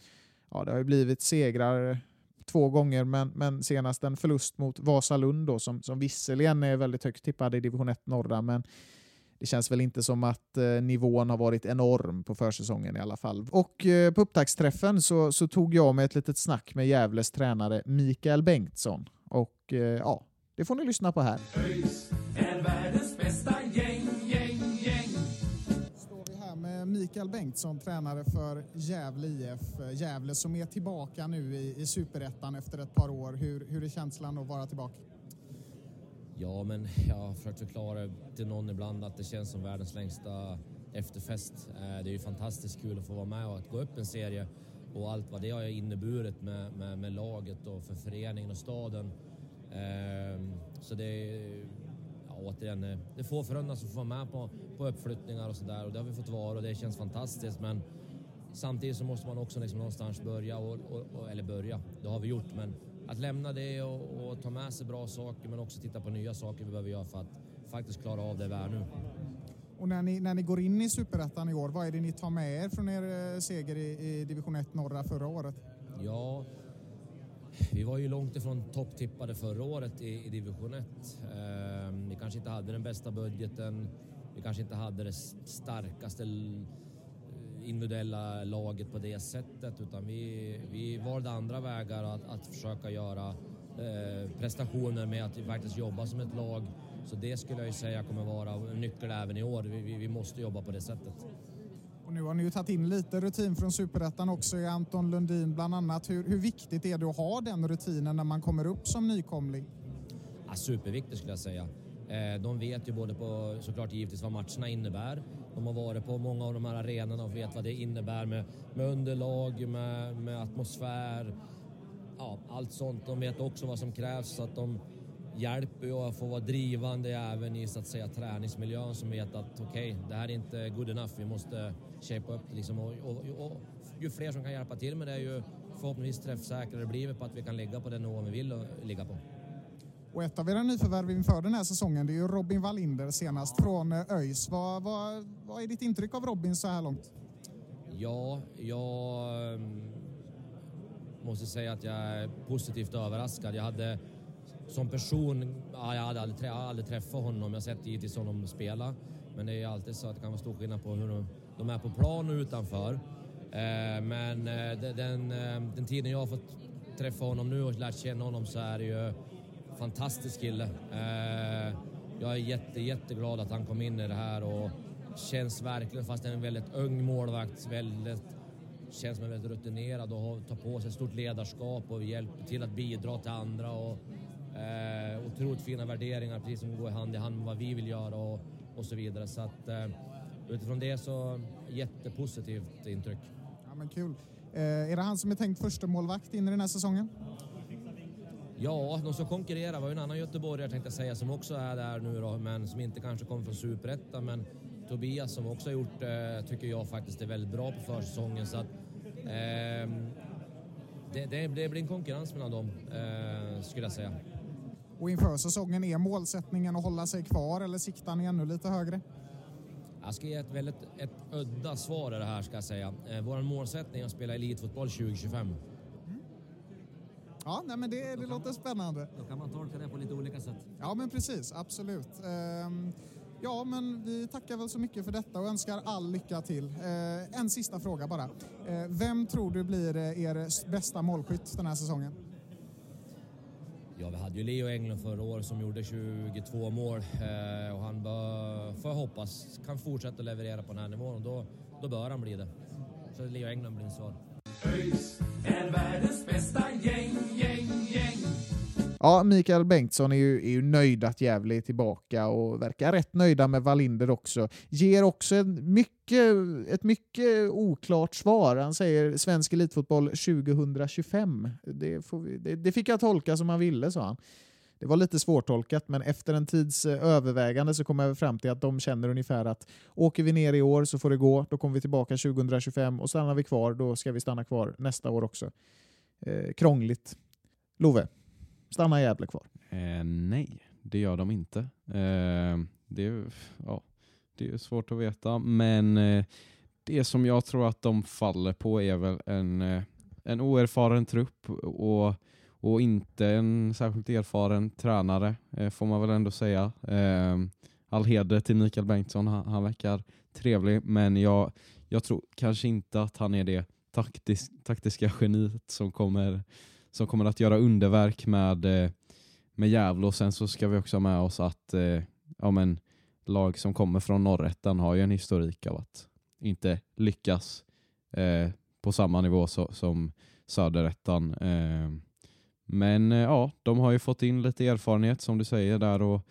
Ja, det har ju blivit segrar två gånger, men, men senast en förlust mot Vasalund då, som, som visserligen är väldigt högt tippade i division 1 norra, men det känns väl inte som att eh, nivån har varit enorm på försäsongen i alla fall. Och eh, på upptaktsträffen så, så tog jag med ett litet snack med Gävles tränare Mikael Bengtsson. Och eh, ja, det får ni lyssna på här. Mikael Bengtsson, tränare för Gävle IF. Gävle som är tillbaka nu i, i Superettan efter ett par år. Hur, hur är känslan att vara tillbaka? Ja, men jag har försökt förklara till någon ibland att det känns som världens längsta efterfest. Eh, det är ju fantastiskt kul att få vara med och att gå upp en serie och allt vad det har inneburit med, med, med laget och för föreningen och staden. Ehm, så det är ja, återigen, eh, det är få förunnat som får vara med på, på uppflyttningar och sådär och det har vi fått vara och det känns fantastiskt men samtidigt så måste man också liksom någonstans börja, och, och, och, eller börja, det har vi gjort men att lämna det och, och ta med sig bra saker men också titta på nya saker vi behöver göra för att faktiskt klara av det vi är nu. Och när ni, när ni går in i Superettan i år, vad är det ni tar med er från er eh, seger i, i division 1 norra förra året? Ja, vi var ju långt ifrån topptippade förra året i, i division 1. Ehm, vi kanske inte hade den bästa budgeten. Vi kanske inte hade det starkaste individuella laget på det sättet utan vi, vi valde andra vägar att, att försöka göra eh, prestationer med att faktiskt jobba som ett lag. Så det skulle jag ju säga kommer vara en nyckel även i år. Vi, vi, vi måste jobba på det sättet. Och nu har ni ju tagit in lite rutin från Superettan också i Anton Lundin bland annat. Hur, hur viktigt är det att ha den rutinen när man kommer upp som nykomling? Ja, superviktigt skulle jag säga. Eh, De vet ju både på såklart givetvis vad matcherna innebär. De har varit på många av de här arenorna och vet vad det innebär med, med underlag, med, med atmosfär. Ja, allt sånt. De vet också vad som krävs så att de hjälper ju att få vara drivande även i så att säga träningsmiljön som vet att okej, det här är inte good enough. Vi måste shape upp det liksom. och, och, och ju fler som kan hjälpa till med det ju förhoppningsvis träffsäkrare blir vi på att vi kan ligga på den nivå vi vill ligga på. Och ett av era nyförvärv inför den här säsongen det är ju Robin Wallinder senast från eh, ÖIS. Vad, vad, vad är ditt intryck av Robin så här långt? Ja, jag ehm, måste säga att jag är positivt överraskad. Jag hade som person, ja, jag hade aldrig, trä- aldrig träffat honom. Jag har sett givetvis honom spela. Men det är alltid så att det kan vara stor skillnad på hur de, de är på plan och utanför. Eh, men eh, de- den, eh, den tiden jag har fått träffa honom nu och lärt känna honom så är det ju fantastisk kille. Eh, jag är jätte, jätteglad att han kom in i det här och känns verkligen, fast en väldigt ung målvakt, väldigt, känns som en väldigt rutinerad och tar på sig ett stort ledarskap och hjälper till att bidra till andra. Och, eh, otroligt fina värderingar, precis som går hand i hand med vad vi vill göra och, och så vidare. Så att, eh, utifrån det så jättepositivt intryck. Ja, men kul. Eh, är det han som är tänkt första målvakt in i den här säsongen? Ja, de som konkurrerar var ju en annan göteborgare tänkte jag säga som också är där nu då, men som inte kanske kommer från Superettan. Men Tobias som också har gjort, eh, tycker jag faktiskt är väldigt bra på försäsongen. Så att, ehm, det, det, det blir en konkurrens mellan dem, eh, skulle jag säga. Och inför säsongen, är målsättningen att hålla sig kvar eller siktar ni ännu lite högre? Jag ska ge ett väldigt ett udda svar i det här ska jag säga. Eh, Vår målsättning är att spela elitfotboll 2025. Ja, nej, men det, det låter spännande. Då kan man tolka det på lite olika sätt. Ja, men precis. Absolut. Ehm, ja, men vi tackar väl så mycket för detta och önskar all lycka till. Eh, en sista fråga bara. Eh, vem tror du blir eh, er bästa målskytt den här säsongen? Ja, vi hade ju Leo Englund förra året som gjorde 22 mål och han bör, får hoppas, kan fortsätta leverera på den här nivån och då, då bör han bli det. Så Leo Englund blir mitt svar. ÖIS är världens bästa gäng, gäng, gäng. Ja, Mikael Bengtsson är ju, är ju nöjd att Gävle är tillbaka och verkar rätt nöjda med Wallinder också. Ger också en mycket, ett mycket oklart svar. Han säger svensk elitfotboll 2025. Det, får vi, det, det fick jag tolka som han ville, sa han. Det var lite svårtolkat, men efter en tids eh, övervägande så kom jag fram till att de känner ungefär att åker vi ner i år så får det gå, då kommer vi tillbaka 2025 och stannar vi kvar, då ska vi stanna kvar nästa år också. Eh, krångligt. Love? Stannar Gävle kvar? Eh, nej, det gör de inte. Eh, det, är, ja, det är svårt att veta, men eh, det som jag tror att de faller på är väl en, eh, en oerfaren trupp och, och inte en särskilt erfaren tränare, eh, får man väl ändå säga. Eh, all heder till Mikael Bengtsson, han, han verkar trevlig, men jag, jag tror kanske inte att han är det taktis, taktiska geniet som kommer, som kommer att göra underverk med, eh, med Gävle. Och sen så ska vi också ha med oss att eh, ja, men, lag som kommer från norrätten har ju en historik av att inte lyckas eh, på samma nivå så, som söderettan. Eh, men eh, ja, de har ju fått in lite erfarenhet som du säger där och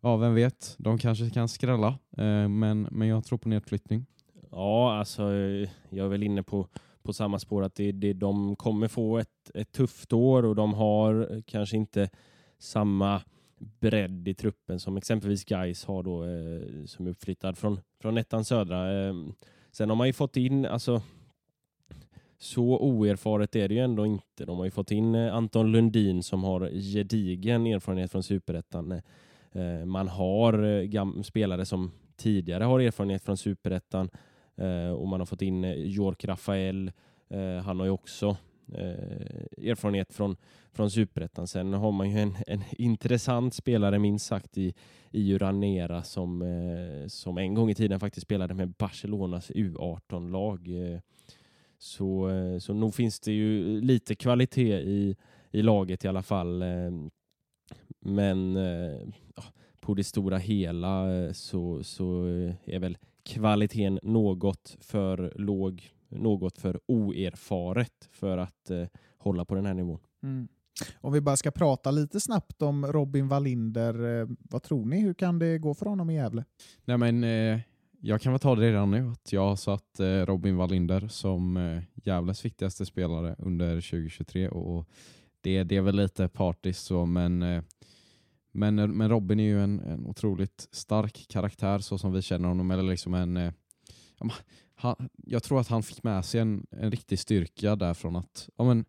ja, vem vet, de kanske kan skrälla. Eh, men, men jag tror på nedflyttning. Ja, alltså eh, jag är väl inne på, på samma spår att det, det, de kommer få ett, ett tufft år och de har kanske inte samma bredd i truppen som exempelvis Guys har då eh, som är uppflyttad från, från ettan södra. Eh, sen har man ju fått in, alltså så oerfaret är det ju ändå inte. De har ju fått in eh, Anton Lundin som har gedigen erfarenhet från superettan. Eh, eh, man har spelare som tidigare har erfarenhet från superettan och man har fått in eh, Jork Rafael. Han har ju också erfarenhet från, från superettan. Sen har man ju en, en intressant spelare minst sagt i, i Uranera som, som en gång i tiden faktiskt spelade med Barcelonas U18-lag. Så, så nog finns det ju lite kvalitet i, i laget i alla fall. Men på det stora hela så, så är väl kvaliteten något för låg, något för oerfaret för att eh, hålla på den här nivån. Mm. Om vi bara ska prata lite snabbt om Robin Wallinder, eh, vad tror ni? Hur kan det gå för honom i Gävle? Nej, men, eh, jag kan väl ta det redan nu att jag har satt eh, Robin Wallinder som eh, Gävles viktigaste spelare under 2023 och det, det är väl lite partiskt så men eh, men, eh, men Robin är ju en, en otroligt stark karaktär så som vi känner honom. Eller liksom en, eh, han, jag tror att han fick med sig en, en riktig styrka därifrån att ja, men,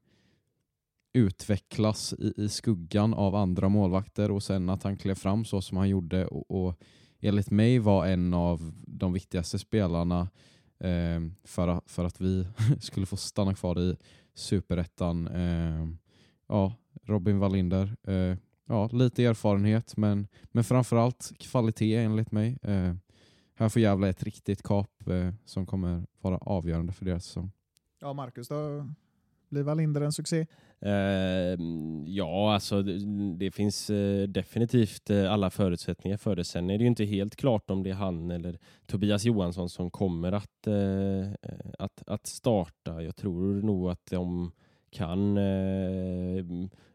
utvecklas i, i skuggan av andra målvakter och sen att han klev fram så som han gjorde och, och enligt mig var en av de viktigaste spelarna eh, för, att, för att vi [LAUGHS] skulle få stanna kvar i superettan. Eh, ja, Robin Wallinder. Eh, ja, lite erfarenhet men, men framförallt kvalitet enligt mig. Eh, här får Gävle ett riktigt kap eh, som kommer vara avgörande för deras säsong. Ja, Marcus då? Blir Wallinder en succé? Ehm, ja, alltså det, det finns eh, definitivt eh, alla förutsättningar för det. Sen är det ju inte helt klart om det är han eller Tobias Johansson som kommer att, eh, att, att starta. Jag tror nog att de kan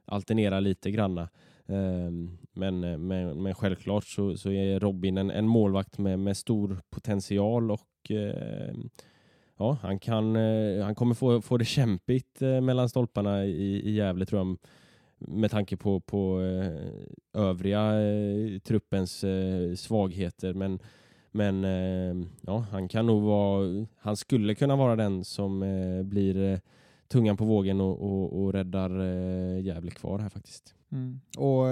alternera lite granna. Ehm, men, men, men självklart så, så är Robin en, en målvakt med, med stor potential och ja, han, kan, eh, han kommer få, få det kämpigt eh, mellan stolparna i, i Gävle tror jag med tanke på, på eh, övriga truppens svagheter. Men, men ja, han kan nog vara, han skulle kunna vara den som blir tungan på vågen och, och, och räddar Gävle kvar här faktiskt. Mm. Och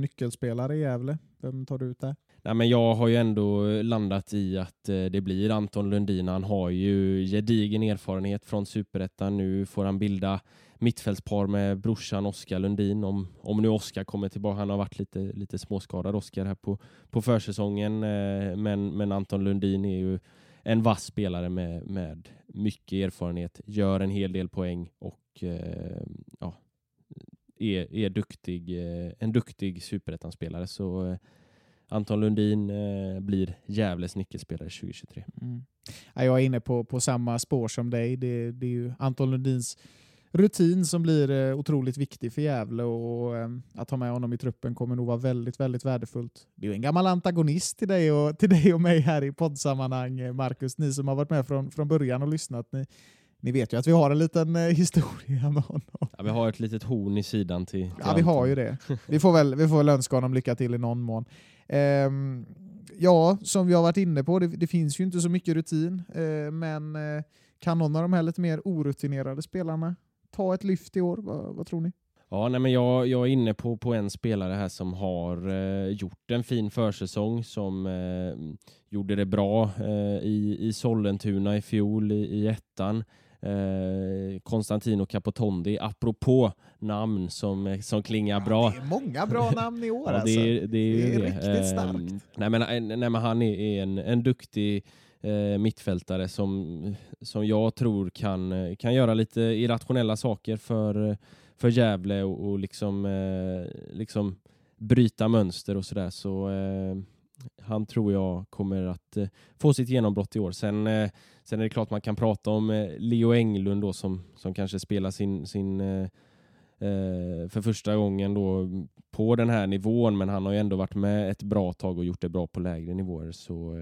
nyckelspelare i Gävle, vem tar du ut där? Nej, men jag har ju ändå eh, landat i att eh, det blir Anton Lundin. Han har ju gedigen erfarenhet från superettan. Nu får han bilda mittfältspar med brorsan Oskar Lundin. Om, om nu Oskar kommer tillbaka. Han har varit lite, lite småskadad Oskar här på, på försäsongen. Eh, men, men Anton Lundin är ju en vass spelare med, med mycket erfarenhet. Gör en hel del poäng och ja, är, är duktig, en duktig superettanspelare. Så Anton Lundin eh, blir Gävles nyckelspelare 2023. Mm. jag är inne på, på samma spår som dig. Det, det är ju Anton Lundins rutin som blir eh, otroligt viktig för Gävle och ehm, att ha med honom i truppen kommer nog vara väldigt, väldigt värdefullt. Det är ju en gammal antagonist till dig och, till dig och mig här i poddsammanhang, eh, Marcus. Ni som har varit med från, från början och lyssnat. Ni, ni vet ju att vi har en liten eh, historia med honom. Ja, vi har ett litet horn i sidan till, till Ja, vi har ju det. [LAUGHS] Vi får väl, vi får väl önska honom lycka till i någon mån. Ehm, ja, som vi har varit inne på, det, det finns ju inte så mycket rutin, eh, men eh, kan någon av de här lite mer orutinerade spelarna ta ett lyft i år? Vad, vad tror ni? Ja, nej, men jag, jag är inne på, på en spelare här som har eh, gjort en fin försäsong, som eh, gjorde det bra eh, i, i Sollentuna i fjol i, i ettan. Eh, Konstantino Capotondi, apropå namn som, som klingar bra. Det är många bra [LAUGHS] namn i år Ja, alltså. det, är, det, är, det är riktigt Eh, starkt. Nej, men, eh, nej, men han är, en, en duktig eh, mittfältare som, som jag tror kan, eh, kan göra lite irrationella saker för, eh, för Gävle och, och liksom, eh, liksom bryta mönster och sådär. Så, eh, han tror jag kommer att eh, få sitt genombrott i år. Sen, eh, sen är det klart man kan prata om eh, Leo Englund då, som, som kanske spelar sin, sin för första gången då på den här nivån, men han har ju ändå varit med ett bra tag och gjort det bra på lägre nivåer. Så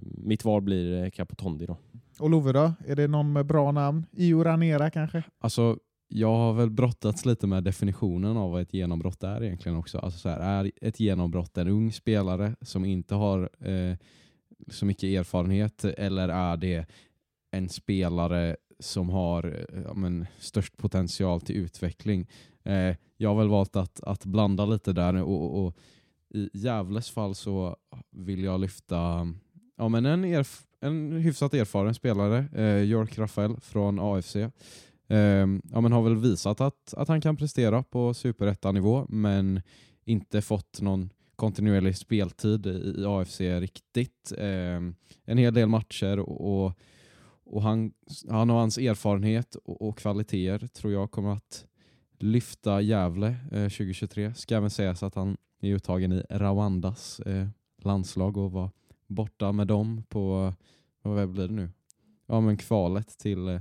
mitt val blir Capotondi då. Och Love då? Är det någon med bra namn? Io Ranera kanske? Alltså, jag har väl brottats lite med definitionen av vad ett genombrott är egentligen också. Alltså så här, är ett genombrott en ung spelare som inte har eh, så mycket erfarenhet eller är det en spelare som har eh, ja, men, störst potential till utveckling? Eh, jag har väl valt att, att blanda lite där och, och i Gävles fall så vill jag lyfta ja, men en, erf en hyfsat erfaren spelare, eh, York Rafael från AFC. Eh, ja, men har väl visat att, att han kan prestera på superettanivå men inte fått någon kontinuerlig speltid i, i AFC riktigt. Eh, en hel del matcher och, och, och han, han och hans erfarenhet och, och kvaliteter tror jag kommer att lyfta Gävle eh, 2023. Ska även sägas att han är uttagen i Rwandas eh, landslag och var borta med dem på, vad blir det nu? Ja men kvalet till eh,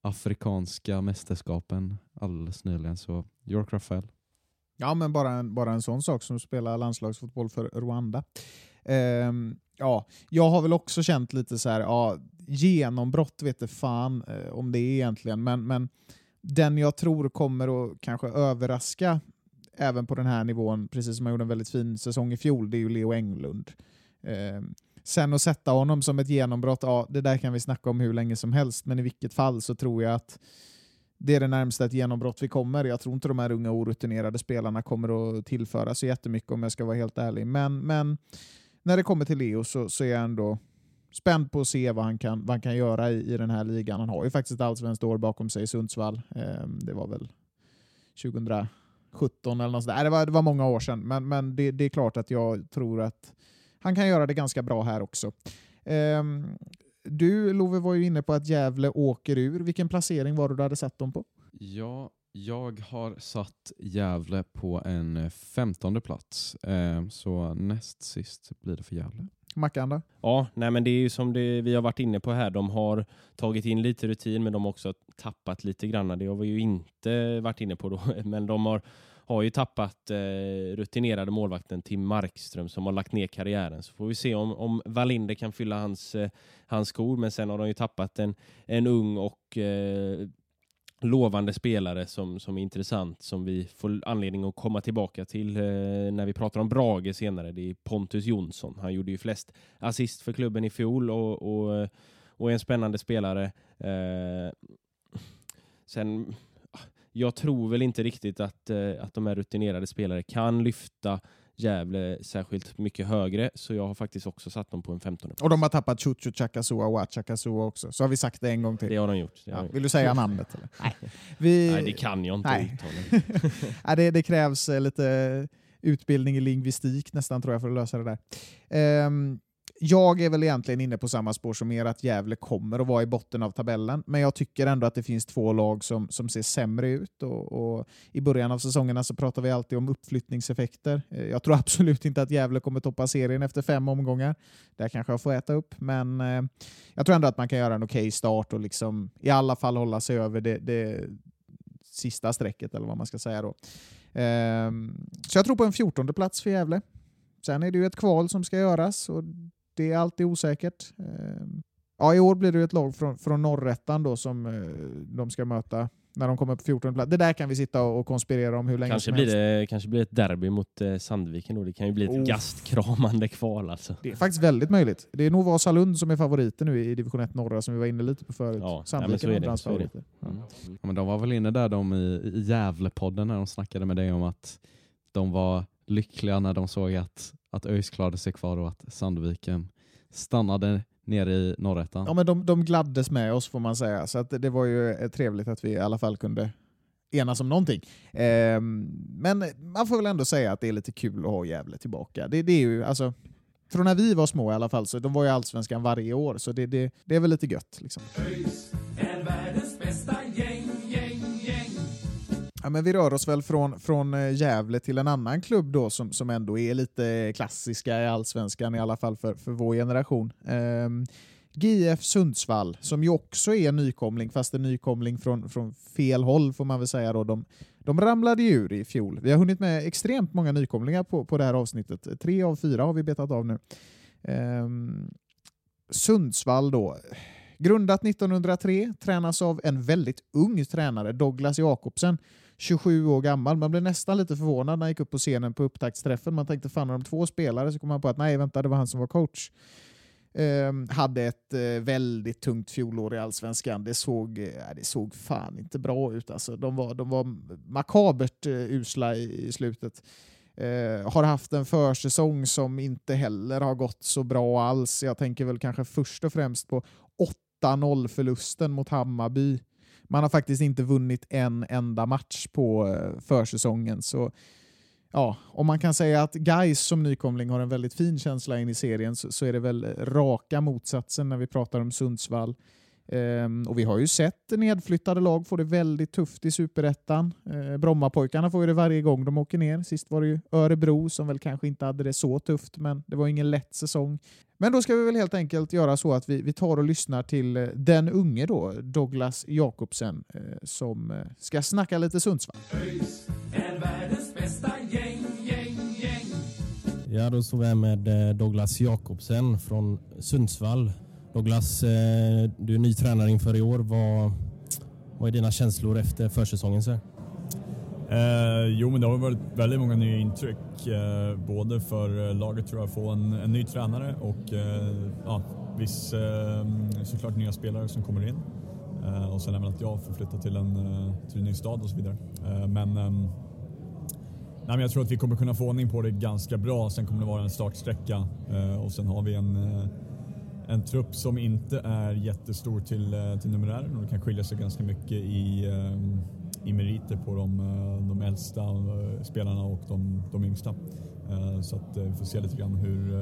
Afrikanska mästerskapen alldeles nyligen. Så York Rafael. Ja, men bara en, bara en sån sak som att spela landslagsfotboll för Rwanda. Um, ja, jag har väl också känt lite så här, ja, genombrott vet fan eh, om det är egentligen, men, men den jag tror kommer att kanske överraska även på den här nivån, precis som han gjorde en väldigt fin säsong i fjol, det är ju Leo Englund. Ehm, sen att sätta honom som ett genombrott, ja, det där kan vi snacka om hur länge som helst, men i vilket fall så tror jag att det är det närmsta ett genombrott vi kommer. Jag tror inte de här unga orutinerade spelarna kommer att tillföra så jättemycket om jag ska vara helt ärlig. Men, men när det kommer till Leo så, så är jag ändå spänd på att se vad han kan, vad han kan göra i, i den här ligan. Han har ju faktiskt ett allsvenskt år bakom sig i Sundsvall. Eh, det var väl 2017 eller något sådär. Det var, det var många år sedan, men, men det, det är klart att jag tror att han kan göra det ganska bra här också. Eh, du, Love, var ju inne på att Gävle åker ur. Vilken placering var det du hade satt dem på? Ja, jag har satt Gävle på en femtonde plats. Eh, så näst sist blir det för Gävle. Mackan då? Ja, nej men det är ju som det, vi har varit inne på här. De har tagit in lite rutin, men de har också tappat lite grann. Det har vi ju inte varit inne på då, [LAUGHS] men de har, har ju tappat eh, rutinerade målvakten Tim Markström som har lagt ner karriären. Så får vi se om, om Wallinder kan fylla hans, eh, hans skor, men sen har de ju tappat en, en ung och eh, lovande spelare som, som är intressant, som vi får anledning att komma tillbaka till eh, när vi pratar om Brage senare. Det är Pontus Jonsson. Han gjorde ju flest assist för klubben i fjol och, och, och är en spännande spelare. Eh, sen, jag tror väl inte riktigt att, eh, att de här rutinerade spelare kan lyfta Gävle särskilt mycket högre, så jag har faktiskt också satt dem på en 15 Och de har tappat Chuchu Chakasua och Chakasua också. Så har vi sagt det en gång till. Det har de gjort. Har Ja, gjort. vill du säga namnet? Eller? Nej. [LAUGHS] Vi... Nej, det kan jag inte Nej. uttala. Nej, [LAUGHS] det, det krävs eh, lite utbildning i lingvistik nästan tror jag för att lösa det där. Ehm, jag är väl egentligen inne på samma spår som er, att Gävle kommer att vara i botten av tabellen, men jag tycker ändå att det finns två lag som, som ser sämre ut. Och, och I början av säsongerna så pratar vi alltid om uppflyttningseffekter. Eh, jag tror [LAUGHS] absolut inte att Gävle kommer toppa serien efter fem omgångar. Där kanske jag får äta upp, men eh, jag tror ändå att man kan göra en okej start och liksom i alla fall hålla sig över det, det sista strecket, eller vad man ska säga då. Ehm, så jag tror på en 14 plats för Gävle. Sen är det ju ett kval som ska göras och det är alltid osäkert. Ehm, ja, I år blir det ett lag från, från norrättan då som eh, de ska möta när de kommer på 14 plats. Det där kan vi sitta och konspirera om hur länge Kanske som blir, helst. det, kanske blir ett derby mot eh, Sandviken då. Det kan ju bli ett Oh. gastkramande kval alltså. Det är faktiskt väldigt möjligt. Det är nog Vasalund som är favoriter nu i division 1 norra som vi var inne lite på förut. Ja, Sandviken ja, men så är det, så är det. favoriter. Mm. Ja, men de var väl inne där de i, i Gävlepodden när de snackade med dig om att de var lyckliga när de såg att, att ÖIS klarade sig kvar och att Sandviken stannade nere i norrettan. Ja, men de, de gladdes med oss får man säga, så att det, det var ju eh, trevligt att vi i alla fall kunde enas om någonting. Ehm, men man får väl ändå säga att det är lite kul att ha Gävle tillbaka. Det, det är ju, alltså, från när vi var små i alla fall, så de var ju allsvenskan varje år, så det, det, det är väl lite gött. Liksom. ÖIS Ja, men vi rör oss väl från, från eh, Gävle till en annan klubb då som, som ändå är lite klassiska i allsvenskan, i alla fall för, för vår generation. Ehm, um, GF Sundsvall, som ju också är en nykomling, fast en nykomling från, från fel håll får man väl säga. Då. De, de ramlade ju ur i fjol. Vi har hunnit med extremt många nykomlingar på, på det här avsnittet. Tre av fyra har vi betat av nu. Um, Sundsvall då. Grundat 1903, tränas av en väldigt ung tränare, Douglas Jakobsen. 27 år gammal. Man blev nästan lite förvånad när han gick upp på scenen på upptaktsträffen. Man tänkte fan har de två spelare? Så kom man på att nej, vänta, det var han som var coach. Um, hade ett uh, väldigt tungt fjolår i Allsvenskan. Det såg, uh, det såg fan inte bra ut. Alltså. De, var, de var makabert uh, usla i, i slutet. Uh, har haft en försäsong som inte heller har gått så bra alls. Jag tänker väl kanske först och främst på 8-0-förlusten mot Hammarby. Man har faktiskt inte vunnit en enda match på eh, försäsongen. Så ja, om man kan säga att Gais som nykomling har en väldigt fin känsla in i serien så, så är det väl raka motsatsen när vi pratar om Sundsvall. Ehm, och vi har ju sett nedflyttade lag få det väldigt tufft i superettan. Eh, Brommapojkarna får ju det varje gång de åker ner. Sist var det ju Örebro som väl kanske inte hade det så tufft, men det var ingen lätt säsong. Men då ska vi väl helt enkelt göra så att vi, vi tar och lyssnar till eh, den unge då, Douglas Jakobsen, eh, som ska snacka lite Sundsvall. ÖIS är världens bästa gäng, gäng, gäng. Ja, då står vi här med Douglas Jakobsen från Sundsvall. Douglas, eh, du är ny tränare inför i år. Vad, vad är dina känslor efter försäsongen? Så? Eh, jo, men det har varit väldigt många nya intryck. Eh, både för eh, laget tror jag att få en, en ny tränare och eh, ja, viss, eh, såklart nya spelare som kommer in. Eh, och sen även att jag får flytta till en, eh, till en ny stad och så vidare. Eh, men, ehm, nej, men jag tror att vi kommer kunna få ordning på det ganska bra. Sen kommer det vara en startsträcka eh, och sen har vi en en trupp som inte är jättestor till, eh, till numerären och det kan skilja sig ganska mycket i, eh, i meriter på de, eh, de äldsta spelarna och de, de yngsta. Så att vi får se lite grann hur,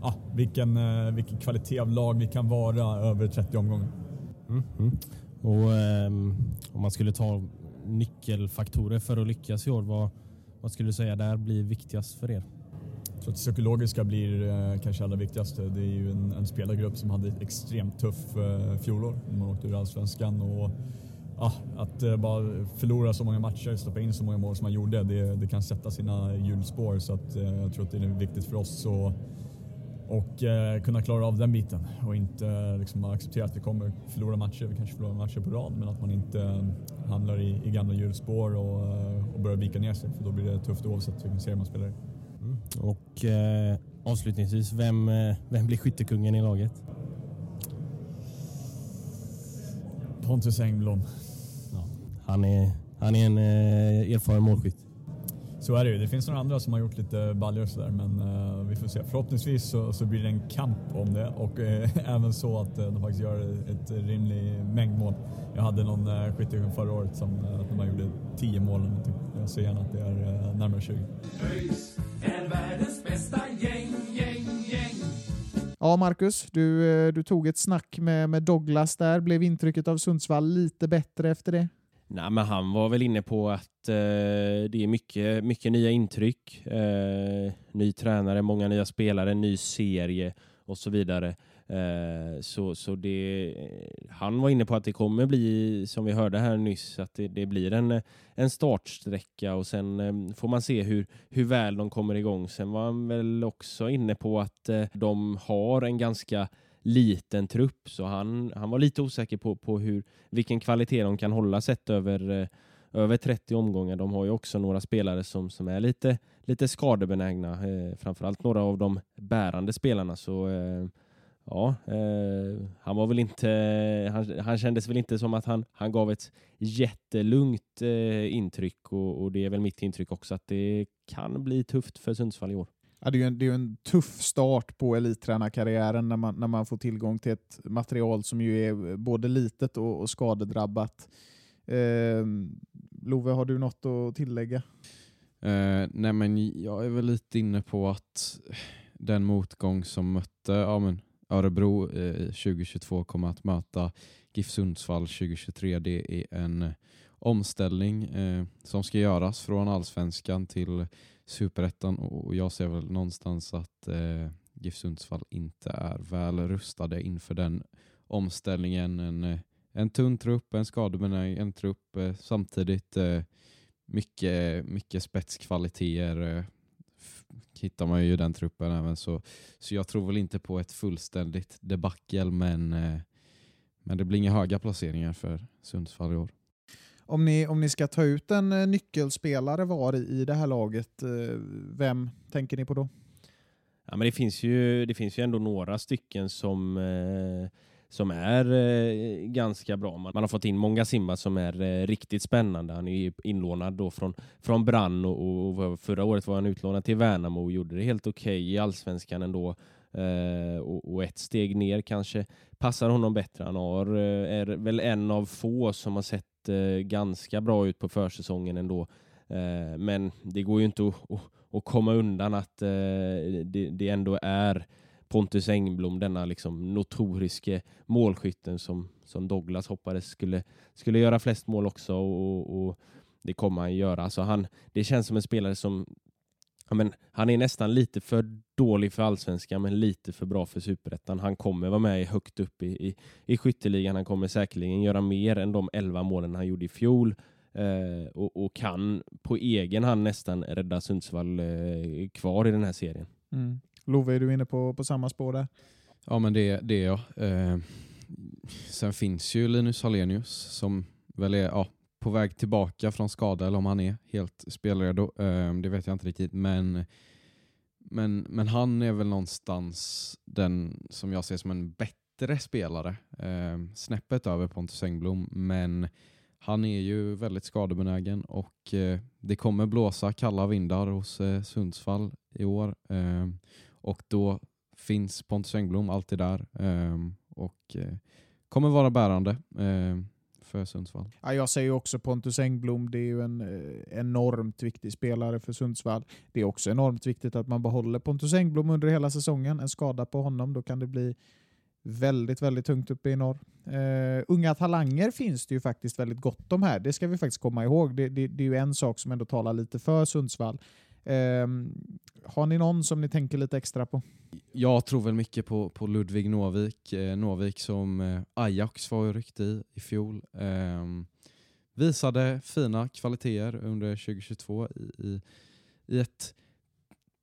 ja, vilken, vilken kvalitet av lag vi kan vara över 30 omgångar. Mm, mm. Och, um, om man skulle ta nyckelfaktorer för att lyckas i år, vad, vad skulle du säga där blir viktigast för er? Jag tror att det psykologiska blir eh, kanske allra viktigaste. Det är ju en, en spelargrupp som hade ett extremt tuff eh, fjolår när man åkte ur allsvenskan. Och, ja, att eh, bara förlora så många matcher, släppa in så många mål som man gjorde, det, det kan sätta sina hjulspår. Så att, eh, jag tror att det är viktigt för oss att och eh, kunna klara av den biten och inte eh, liksom, acceptera att vi kommer förlora matcher. Vi kanske förlorar matcher på rad, men att man inte eh, hamnar i, i gamla hjulspår och, eh, och börjar vika ner sig. För då blir det tufft oavsett vilken serie man spelar i. Och eh, avslutningsvis, vem, eh, vem blir skyttekungen i laget? Pontus Engblom. Han är, han är en eh, erfaren målskytt. Så är det ju. Det finns några andra som har gjort lite baljor och sådär, men eh, vi får se. Förhoppningsvis så, så blir det en kamp om det och eh, [LAUGHS] även så att eh, de faktiskt gör ett rimlig mängd mål. Jag hade någon eh, skyttekung förra året som eh, att man gjorde 10 mål eller någonting. Jag ser gärna att det är eh, närmare 20. ÖIS är världens bästa gäng, gäng, gäng. Ja, Marcus, du, eh, du tog ett snack med, med Douglas där. Blev intrycket av Sundsvall lite bättre efter det? Nej, men han var väl inne på att eh, det är mycket, mycket nya intryck. Eh, ny tränare, många nya spelare, ny serie och så vidare. Eh, så så det, han var inne på att det kommer bli, som vi hörde här nyss, att det, det blir en, en startsträcka och sen eh, får man se hur, hur väl de kommer igång. Sen var han väl också inne på att eh, de har en ganska liten trupp så han, han var lite osäker på, på hur, vilken kvalitet de kan hålla sett över, eh, över 30 omgångar. De har ju också några spelare som, som är lite, lite skadebenägna, eh, framförallt några av de bärande spelarna. Så eh, ja, eh, han var väl inte, han, han kändes väl inte som att han, han gav ett jättelugnt eh, intryck och, och det är väl mitt intryck också att det kan bli tufft för Sundsvall i år. Ja, det är ju en, det är en tuff start på elittränarkarriären när man, när man får tillgång till ett material som ju är både litet och, och skadedrabbat. Eh, Love, har du något att tillägga? Eh, nej men jag är väl lite inne på att den motgång som mötte ja, men Örebro eh, 2022 kommer att möta GIF Sundsvall 2023. Det är en omställning eh, som ska göras från allsvenskan till superettan och jag ser väl någonstans att eh, GIF Sundsvall inte är väl rustade inför den omställningen. En, eh, en tunn trupp, en skadebenägen trupp, eh, samtidigt eh, mycket, mycket spetskvaliteter eh, hittar man ju i den truppen även så, så jag tror väl inte på ett fullständigt debacle men, eh, men det blir inga höga placeringar för Sundsvall i år. Om ni, om ni ska ta ut en eh, nyckelspelare var i, det här laget, eh, vem tänker ni på då? Ja, men det, finns ju, det finns ju ändå några stycken som, eh, som är eh, ganska bra. Man, man har fått in många Simba som är eh, riktigt spännande. Han är inlånad då från, från Brann och, och förra året var han utlånad till Värnamo och gjorde det helt okej okay i allsvenskan ändå. Eh, och, och, ett steg ner kanske passar honom bättre. Han har, eh, är väl en av få som har sett eh, ganska bra ut på försäsongen ändå. men det går ju inte att, att, att komma undan att det, det, ändå är Pontus Engblom, denna liksom notoriske målskytten som, som Douglas hoppades skulle, skulle göra flest mål också och, och det kommer han göra. Alltså han, det känns som en spelare som Ja, men han är nästan lite för dålig för allsvenskan men lite för bra för superettan. Han kommer vara med högt upp i, i, i skytteligan. Han kommer säkerligen göra mer än de 11 målen han gjorde i fjol eh, och, och, kan på egen hand nästan rädda Sundsvall eh, kvar i den här serien. Mm. Love, är du inne på, på samma spår där? Ja, men det, det är jag. Eh, sen finns ju Linus Hallenius som väl är ja, på väg tillbaka från skada eller om han är helt spelredo. Ehm, det vet jag inte riktigt. Men, men, men han är väl någonstans den som jag ser som en bättre spelare. Ehm, snäppet över Pontus Engblom. Men han är ju väldigt skadebenägen och eh, det kommer blåsa kalla vindar hos eh, Sundsvall i år. Ehm, och då finns Pontus Engblom alltid där och eh, kommer vara bärande för Sundsvall. Ja, jag säger också Pontus Engblom, det är ju en eh, enormt viktig spelare för Sundsvall. Det är också enormt viktigt att man behåller Pontus Engblom under hela säsongen. En skada på honom, då kan det bli väldigt, väldigt tungt uppe i norr. Uh, unga talanger finns det ju faktiskt väldigt gott om här. Det ska vi faktiskt komma ihåg. Det, det, det är ju en sak som ändå talar lite för Sundsvall. Ehm, har ni någon som ni tänker lite extra på? Jag tror väl mycket på, på Ludvig Novik. Eh, Novik som eh, Ajax var ju ryckt i i fjol. Eh, visade fina kvaliteter under 2022 i, i, i, ett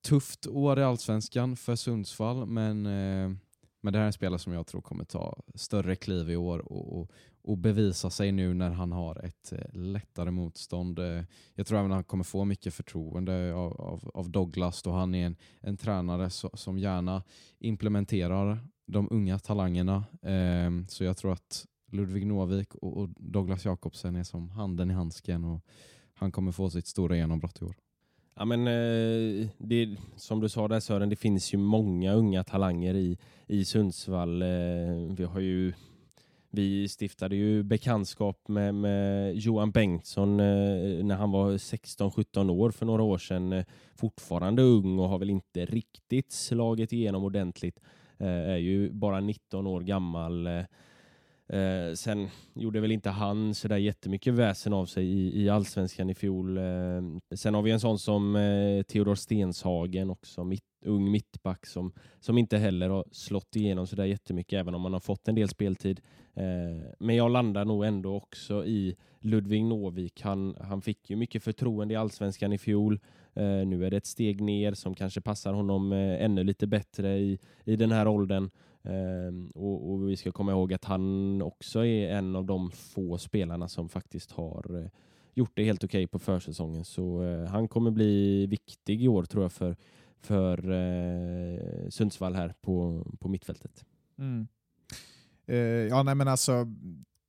tufft år i Allsvenskan för Sundsvall men eh, men det här är en spelare som jag tror kommer ta större kliv i år och, och, och bevisa sig nu när han har ett eh, lättare motstånd. Eh, jag tror även han kommer få mycket förtroende av, av, av Douglas då han är en, en tränare så, som gärna implementerar de unga talangerna. Eh, så jag tror att Ludvig Novik och, och Douglas Jakobsen är som handen i handsken och han kommer få sitt stora genombrott i år. Ja, men, eh, det, som du sa där Sören, det finns ju många unga talanger i, i Sundsvall. Eh, vi har ju vi stiftade ju bekantskap med, med Johan Bengtsson eh, när han var 16-17 år för några år sedan. Eh, fortfarande ung och har väl inte riktigt slagit igenom ordentligt. Eh, är ju bara 19 år gammal. Eh, Eh, sen gjorde väl inte han så där jättemycket väsen av sig i, i allsvenskan i fjol. Eh, sen har vi en sån som eh, Theodor Stenshagen också, mitt, ung mittback som, som inte heller har slått igenom så där jättemycket även om man har fått en del speltid. Eh, men jag landar nog ändå också i Ludvig Novik. Han, han fick ju mycket förtroende i allsvenskan i fjol. Eh, nu är det ett steg ner som kanske passar honom eh, ännu lite bättre i, i den här åldern. Ehm, och, och vi ska komma ihåg att han också är en av de få spelarna som faktiskt har eh, gjort det helt okej på försäsongen. Så eh, han kommer bli viktig i år tror jag för, för eh, Sundsvall här på, på mittfältet. Mm. Eh, ja, nej men alltså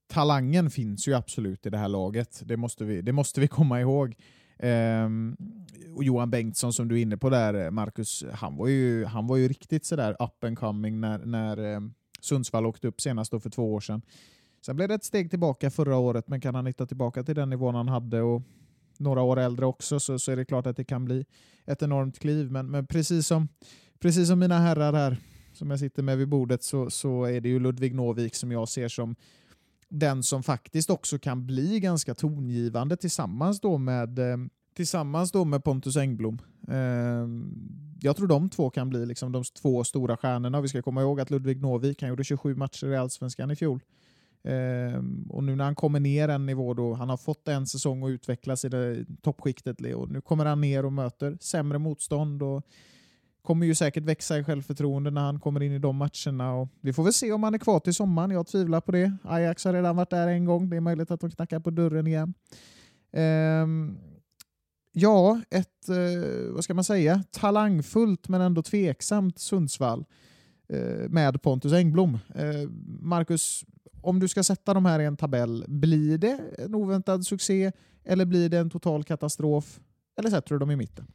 talangen finns ju absolut i det här laget. Det måste vi, det måste vi komma ihåg. Ehm, och Johan Bengtsson som du är inne på där, eh, Marcus, han var ju, han var ju riktigt sådär up and coming när, när eh, Sundsvall åkte upp senast då för två år sedan. Sen blev det ett steg tillbaka förra året, men kan han hitta tillbaka till den nivån han hade och några år äldre också så, så är det klart att det kan bli ett enormt kliv. Men, men precis, som, precis som mina herrar här som jag sitter med vid bordet så, så är det ju Ludvig Novik som jag ser som den som faktiskt också kan bli ganska tongivande tillsammans då med, eh, tillsammans då med Pontus Engblom. Ehm, jag tror de två kan bli liksom de två stora stjärnorna. Vi ska komma ihåg att Ludvig Novik han gjorde 27 matcher i Allsvenskan i fjol. Ehm, och nu när han kommer ner en nivå då, han har fått en säsong att utvecklas i det toppskiktet och nu kommer han ner och möter sämre motstånd och kommer ju säkert växa i självförtroende när han kommer in i de matcherna. Och vi får väl se om han är kvar till sommaren. Jag tvivlar på det. Ajax har redan varit där en gång. Det är möjligt att de knackar på dörren igen. Um, ja, ett, uh, vad ska man säga, talangfullt men ändå tveksamt Sundsvall uh, med Pontus Engblom. Uh, Marcus, om du ska sätta de här i en tabell, blir det en oväntad succé eller blir det en total katastrof? Eller sätter du dem i mitten?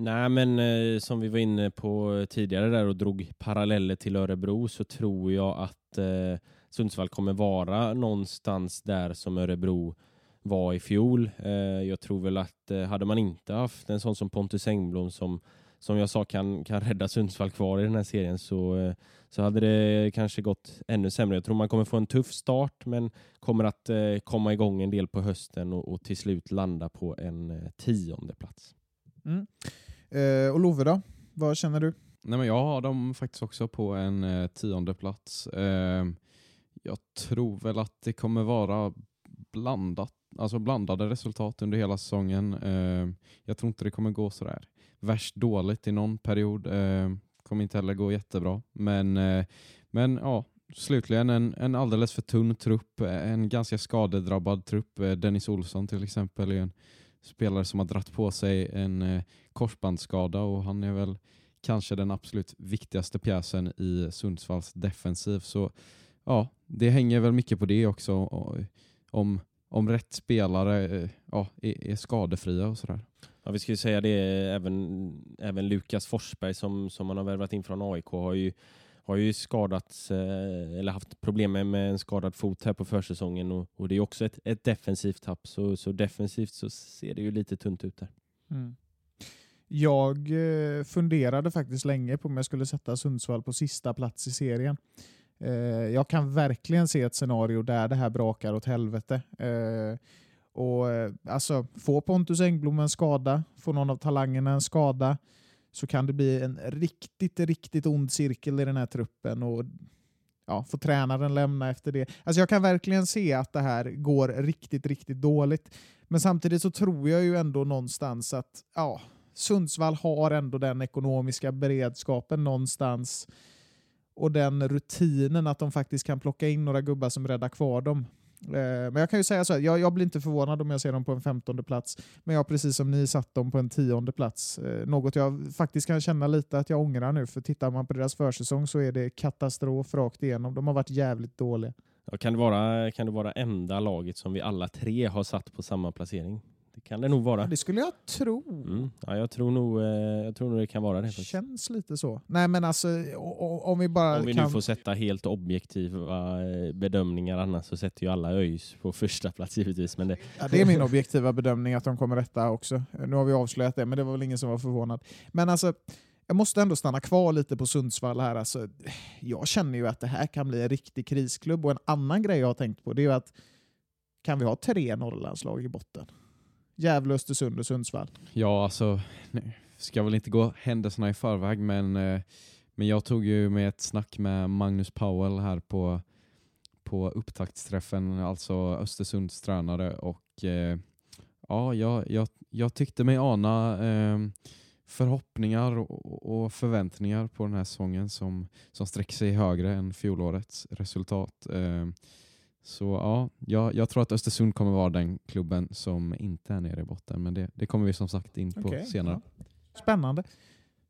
Nej, men eh, som vi var inne på tidigare där och drog paralleller till Örebro så tror jag att eh, Sundsvall kommer vara någonstans där som Örebro var i fjol. Eh, jag tror väl att eh, hade man inte haft en sån som Pontus Engblom som som jag sa kan, kan rädda Sundsvall kvar i den här serien så, eh, så hade det kanske gått ännu sämre. Jag tror man kommer få en tuff start men kommer att eh, komma igång en del på hösten och, och till slut landa på en eh, tionde plats. Mm. Eh, och Love då? Vad känner du? Nej, men jag har dem faktiskt också på en eh, tionde plats. Eh, jag tror väl att det kommer vara blandat, alltså blandade resultat under hela säsongen. Eh, jag tror inte det kommer gå sådär värst dåligt i någon period. Eh, kommer inte heller gå jättebra. Men, eh, men ja, slutligen en, en alldeles för tunn trupp. En ganska skadedrabbad trupp. Eh, Dennis Olsson till exempel är en spelare som har dratt på sig en eh, korsbandsskada och han är väl kanske den absolut viktigaste pjäsen i Sundsvalls defensiv. Så ja, det hänger väl mycket på det också. Om, om rätt spelare eh, ja, är, är skadefria och sådär. Ja, vi ska ju säga det, även, även Lukas Forsberg som, som man har värvat in från AIK har ju, har ju skadats eh, eller haft problem med, en skadad fot här på försäsongen och, och det är också ett, ett defensivt tapp så, så defensivt så ser det ju lite tunt ut där. Mm. Jag eh, funderade faktiskt länge på om jag skulle sätta Sundsvall på sista plats i serien. Eh, jag kan verkligen se ett scenario där det här brakar åt helvete. Och alltså, Får Pontus Engblom en skada, får någon av talangerna en skada, så kan det bli en riktigt, riktigt ond cirkel i den här truppen. Och ja, Får tränaren lämna efter det. Alltså jag kan verkligen se att det här går riktigt, riktigt dåligt. Men samtidigt så tror jag ju ändå någonstans att ja, Sundsvall har ändå den ekonomiska beredskapen någonstans och den rutinen att de faktiskt kan plocka in några gubbar som räddar kvar dem. Eh, men jag kan ju säga så här, jag, jag, blir inte förvånad om jag ser dem på en femtonde plats. Men jag precis som ni satt dem på en tionde plats. Eh, något jag faktiskt kan känna lite att jag ångrar nu. För tittar man på deras försäsong så är det katastrof rakt igenom. De har varit jävligt dåliga. Ja, kan, det vara, kan det vara enda laget som vi alla tre har satt på samma placering? Det kan det nog vara. Det skulle jag tro. Mm. Ja, jag, tror nog, eh, jag tror nog det kan vara det. Faktiskt. Känns lite så. Nej, men alltså, om vi bara Om vi kan... nu får sätta helt objektiva eh, bedömningar annars så sätter ju alla ÖIS på första plats givetvis. Men det... Ja, det är min objektiva bedömning att de kommer rätta också. Nu har vi avslöjat det, men det var väl ingen som var förvånad. Men alltså, jag måste ändå stanna kvar lite på Sundsvall här. Alltså, jag känner ju att det här kan bli en riktig krisklubb och en annan grej jag har tänkt på det är ju att kan vi ha tre Norrlandslag i botten? Gävle, Östersund och Sundsvall. Ja, alltså, nej, ska väl inte gå händelserna i förväg, men, eh, men jag tog ju med ett snack med Magnus Powell här på, på upptaktsträffen, alltså Östersunds tränare och eh, ja, jag, jag, jag tyckte mig ana eh, förhoppningar och, och förväntningar på den här säsongen som, som sträcker sig högre än fjolårets resultat. Eh, så ja, jag, jag tror att Östersund kommer vara den klubben som inte är nere i botten, men det, det kommer vi som sagt in på Okej, senare. Spännande.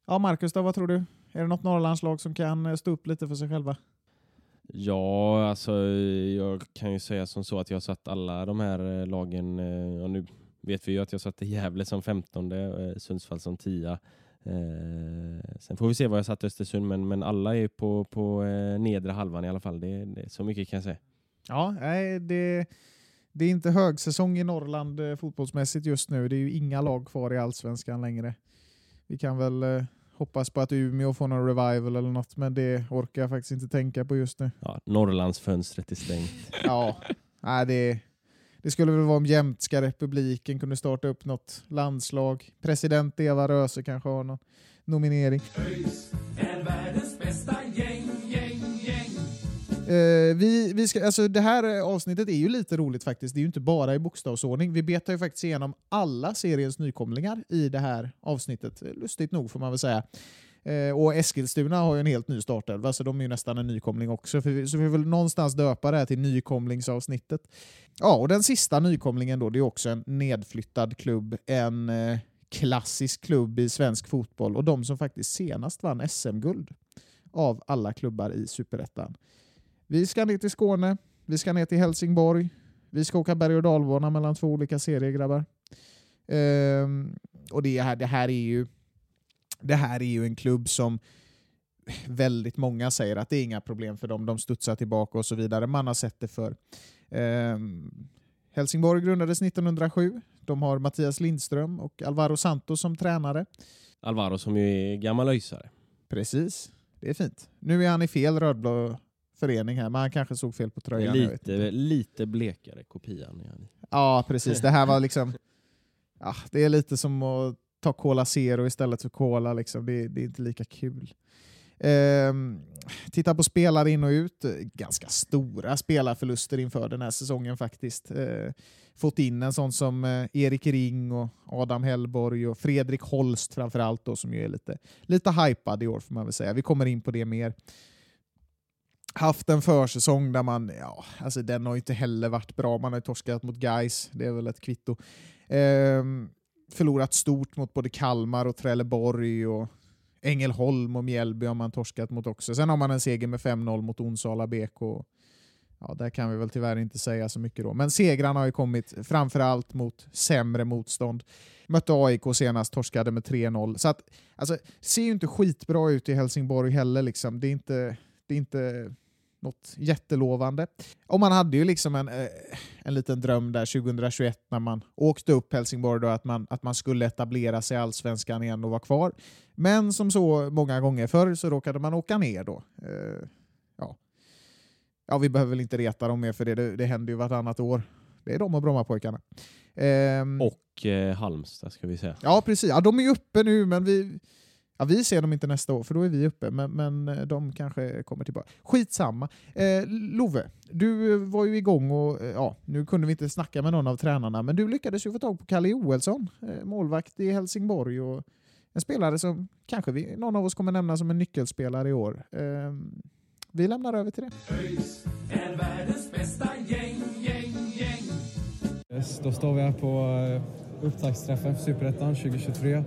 Ja, Marcus då, vad tror du? Är det något Norrlandslag som kan eh, stå upp lite för sig själva? Ja, alltså jag kan ju säga som så att jag har satt alla de här eh, lagen, eh, och nu vet vi ju att jag satte Gävle som 15, eh, Sundsvall som 10. Eh, sen får vi se vad jag satt Östersund, men, men alla är på, på eh, nedre halvan i alla fall. Det, det, så mycket kan jag säga. Ja, nej, det, det är inte högsäsong i Norrland eh, fotbollsmässigt just nu. Det är ju inga lag kvar i allsvenskan längre. Vi kan väl eh, hoppas på att Umeå får någon revival eller något, men det orkar jag faktiskt inte tänka på just nu. Ja, Norrlandsfönstret är stängt. [LAUGHS] Ja, nej, det, det skulle väl vara om Jämtska republiken kunde starta upp något landslag. President Eva Röse kanske har någon nominering. ÖIS är världens bästa. Eh, vi, vi ska, alltså det här avsnittet är ju lite roligt faktiskt. Det är ju inte bara i bokstavsordning. Vi betar ju faktiskt igenom alla seriens nykomlingar i det här avsnittet. Lustigt nog får man väl säga. Eh, och Eskilstuna har ju en helt ny startelva, så de är ju nästan en nykomling också. För vi, så vi vill någonstans döpa det här till nykomlingsavsnittet. Ja, och den sista nykomlingen då, det är också en nedflyttad klubb. En eh, klassisk klubb i svensk fotboll och de som faktiskt senast vann SM-guld av alla klubbar i Superettan. Vi ska ner till Skåne, vi ska ner till Helsingborg, vi ska åka berg och dalbana mellan två olika serier grabbar. Ehm, och det här, det, här är ju, det här är ju en klubb som väldigt många säger att det är inga problem för dem, de studsar tillbaka och så vidare. Man har sett det för. Ehm, Helsingborg grundades 1907. De har Mattias Lindström och Alvaro Santos som tränare. Alvaro som ju är gammal öisare. Precis, det är fint. Nu är han i fel rödblå förening här, men han kanske såg fel på tröjan. Lite, lite blekare kopian. han. Ja, precis. Det här var liksom... Ja, det är lite som att ta Cola Zero istället för Cola. Liksom. Det, det är inte lika kul. Ehm, titta på spelare in och ut. Ganska stora spelarförluster inför den här säsongen faktiskt. Ehm, fått in en sån som eh, Erik Ring och Adam Hellborg och Fredrik Holst framförallt då, som ju är lite, lite hypad i år får man väl säga. Vi kommer in på det mer haft en försäsong där man, ja, alltså den har ju inte heller varit bra. Man har ju torskat mot Guys, det är väl ett kvitto. Ehm, förlorat stort mot både Kalmar och Trelleborg och Ängelholm och Mjällby har man torskat mot också. Sen har man en seger med 5-0 mot Onsala BK. Ja, där kan vi väl tyvärr inte säga så mycket då. Men segrarna har ju kommit framförallt mot sämre motstånd. Mötte AIK senast, torskade med 3-0. Så att, alltså, det ser ju inte skitbra ut i Helsingborg heller. Liksom. Det är inte, det är inte något jättelovande. Och man hade ju liksom en, eh, en liten dröm där 2021 när man åkte upp Helsingborg då, att man, att man skulle etablera sig i allsvenskan igen och vara kvar. Men som så många gånger förr så råkade man åka ner då. Eh, ja. ja, vi behöver väl inte reta dem mer för det, det, det händer ju vartannat år. Det är de och Brommapojkarna. Ehm, Och eh, Halmstad ska vi säga. Ja, precis. Ja, de är ju uppe nu, men vi, ja, vi ser dem inte nästa år, för då är vi uppe. Men, men eh, de kanske kommer tillbaka. Skitsamma. Eh, Love, du var ju igång och eh, ja, nu kunde vi inte snacka med någon av tränarna, men du lyckades ju få tag på Kalle Joelsson, eh, målvakt i Helsingborg och en spelare som kanske vi, någon av oss kommer nämna som en nyckelspelare i år. Eh, vi lämnar över till det. ÖIS är världens bästa gäng, gäng, gäng. Yes, Då står vi här på eh, upptaktsträffen för Superettan 2023.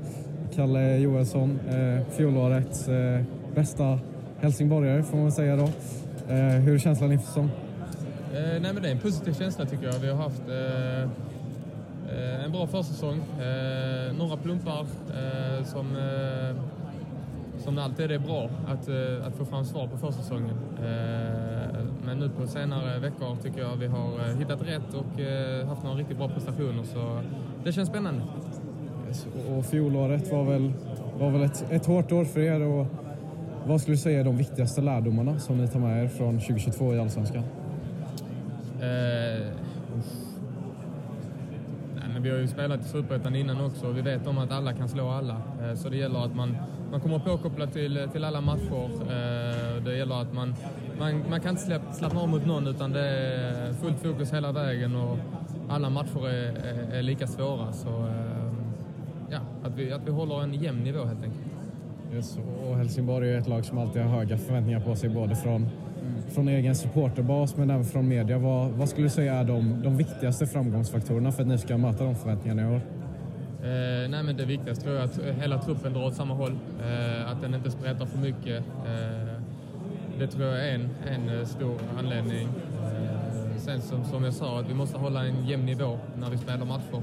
Kalle Johansson, eh, fjolårets eh, bästa helsingborgare får man väl säga då. Eh, hur är känslan inför säsong? Eh, nej, men det är en positiv känsla tycker jag. Vi har haft eh, eh, en bra försäsong. Eh, några plumpar eh, som, eh, som det alltid är bra att, eh, att få fram svar på försäsongen. Eh, men nu på senare veckor tycker jag vi har eh, hittat rätt och eh, haft några riktigt bra prestationer. Så det känns spännande. Och- fjolåret var väl, var väl ett, ett hårt år för er. Och vad skulle du säga är de viktigaste lärdomarna som ni tar med er från 2022 i Allsvenskan? Eh. Nej, men vi har ju spelat i Superettan innan också och vi vet om att alla kan slå alla. Eh, så det gäller att man, man kommer påkopplad till, till alla matcher. Eh, det gäller att man, man, man kan inte släpp, slappna av mot någon utan det är fullt fokus hela vägen och alla matcher är, är, är lika svåra. Så, eh, att, vi, att vi håller en jämn nivå helt enkelt. Yes, och Helsingborg är ett lag som alltid har höga förväntningar på sig både från, från egen supporterbas men även från media. Vad, vad skulle du säga är de, de viktigaste framgångsfaktorerna för att ni ska möta de förväntningarna i år? Eh, nej, men det viktigaste tror jag är att hela truppen drar åt samma håll. Eh, att den inte spretar för mycket. Eh, det tror jag är en, en eh, stor anledning. Eh, sen som, som jag sa, att vi måste hålla en jämn nivå när vi spelar matcher.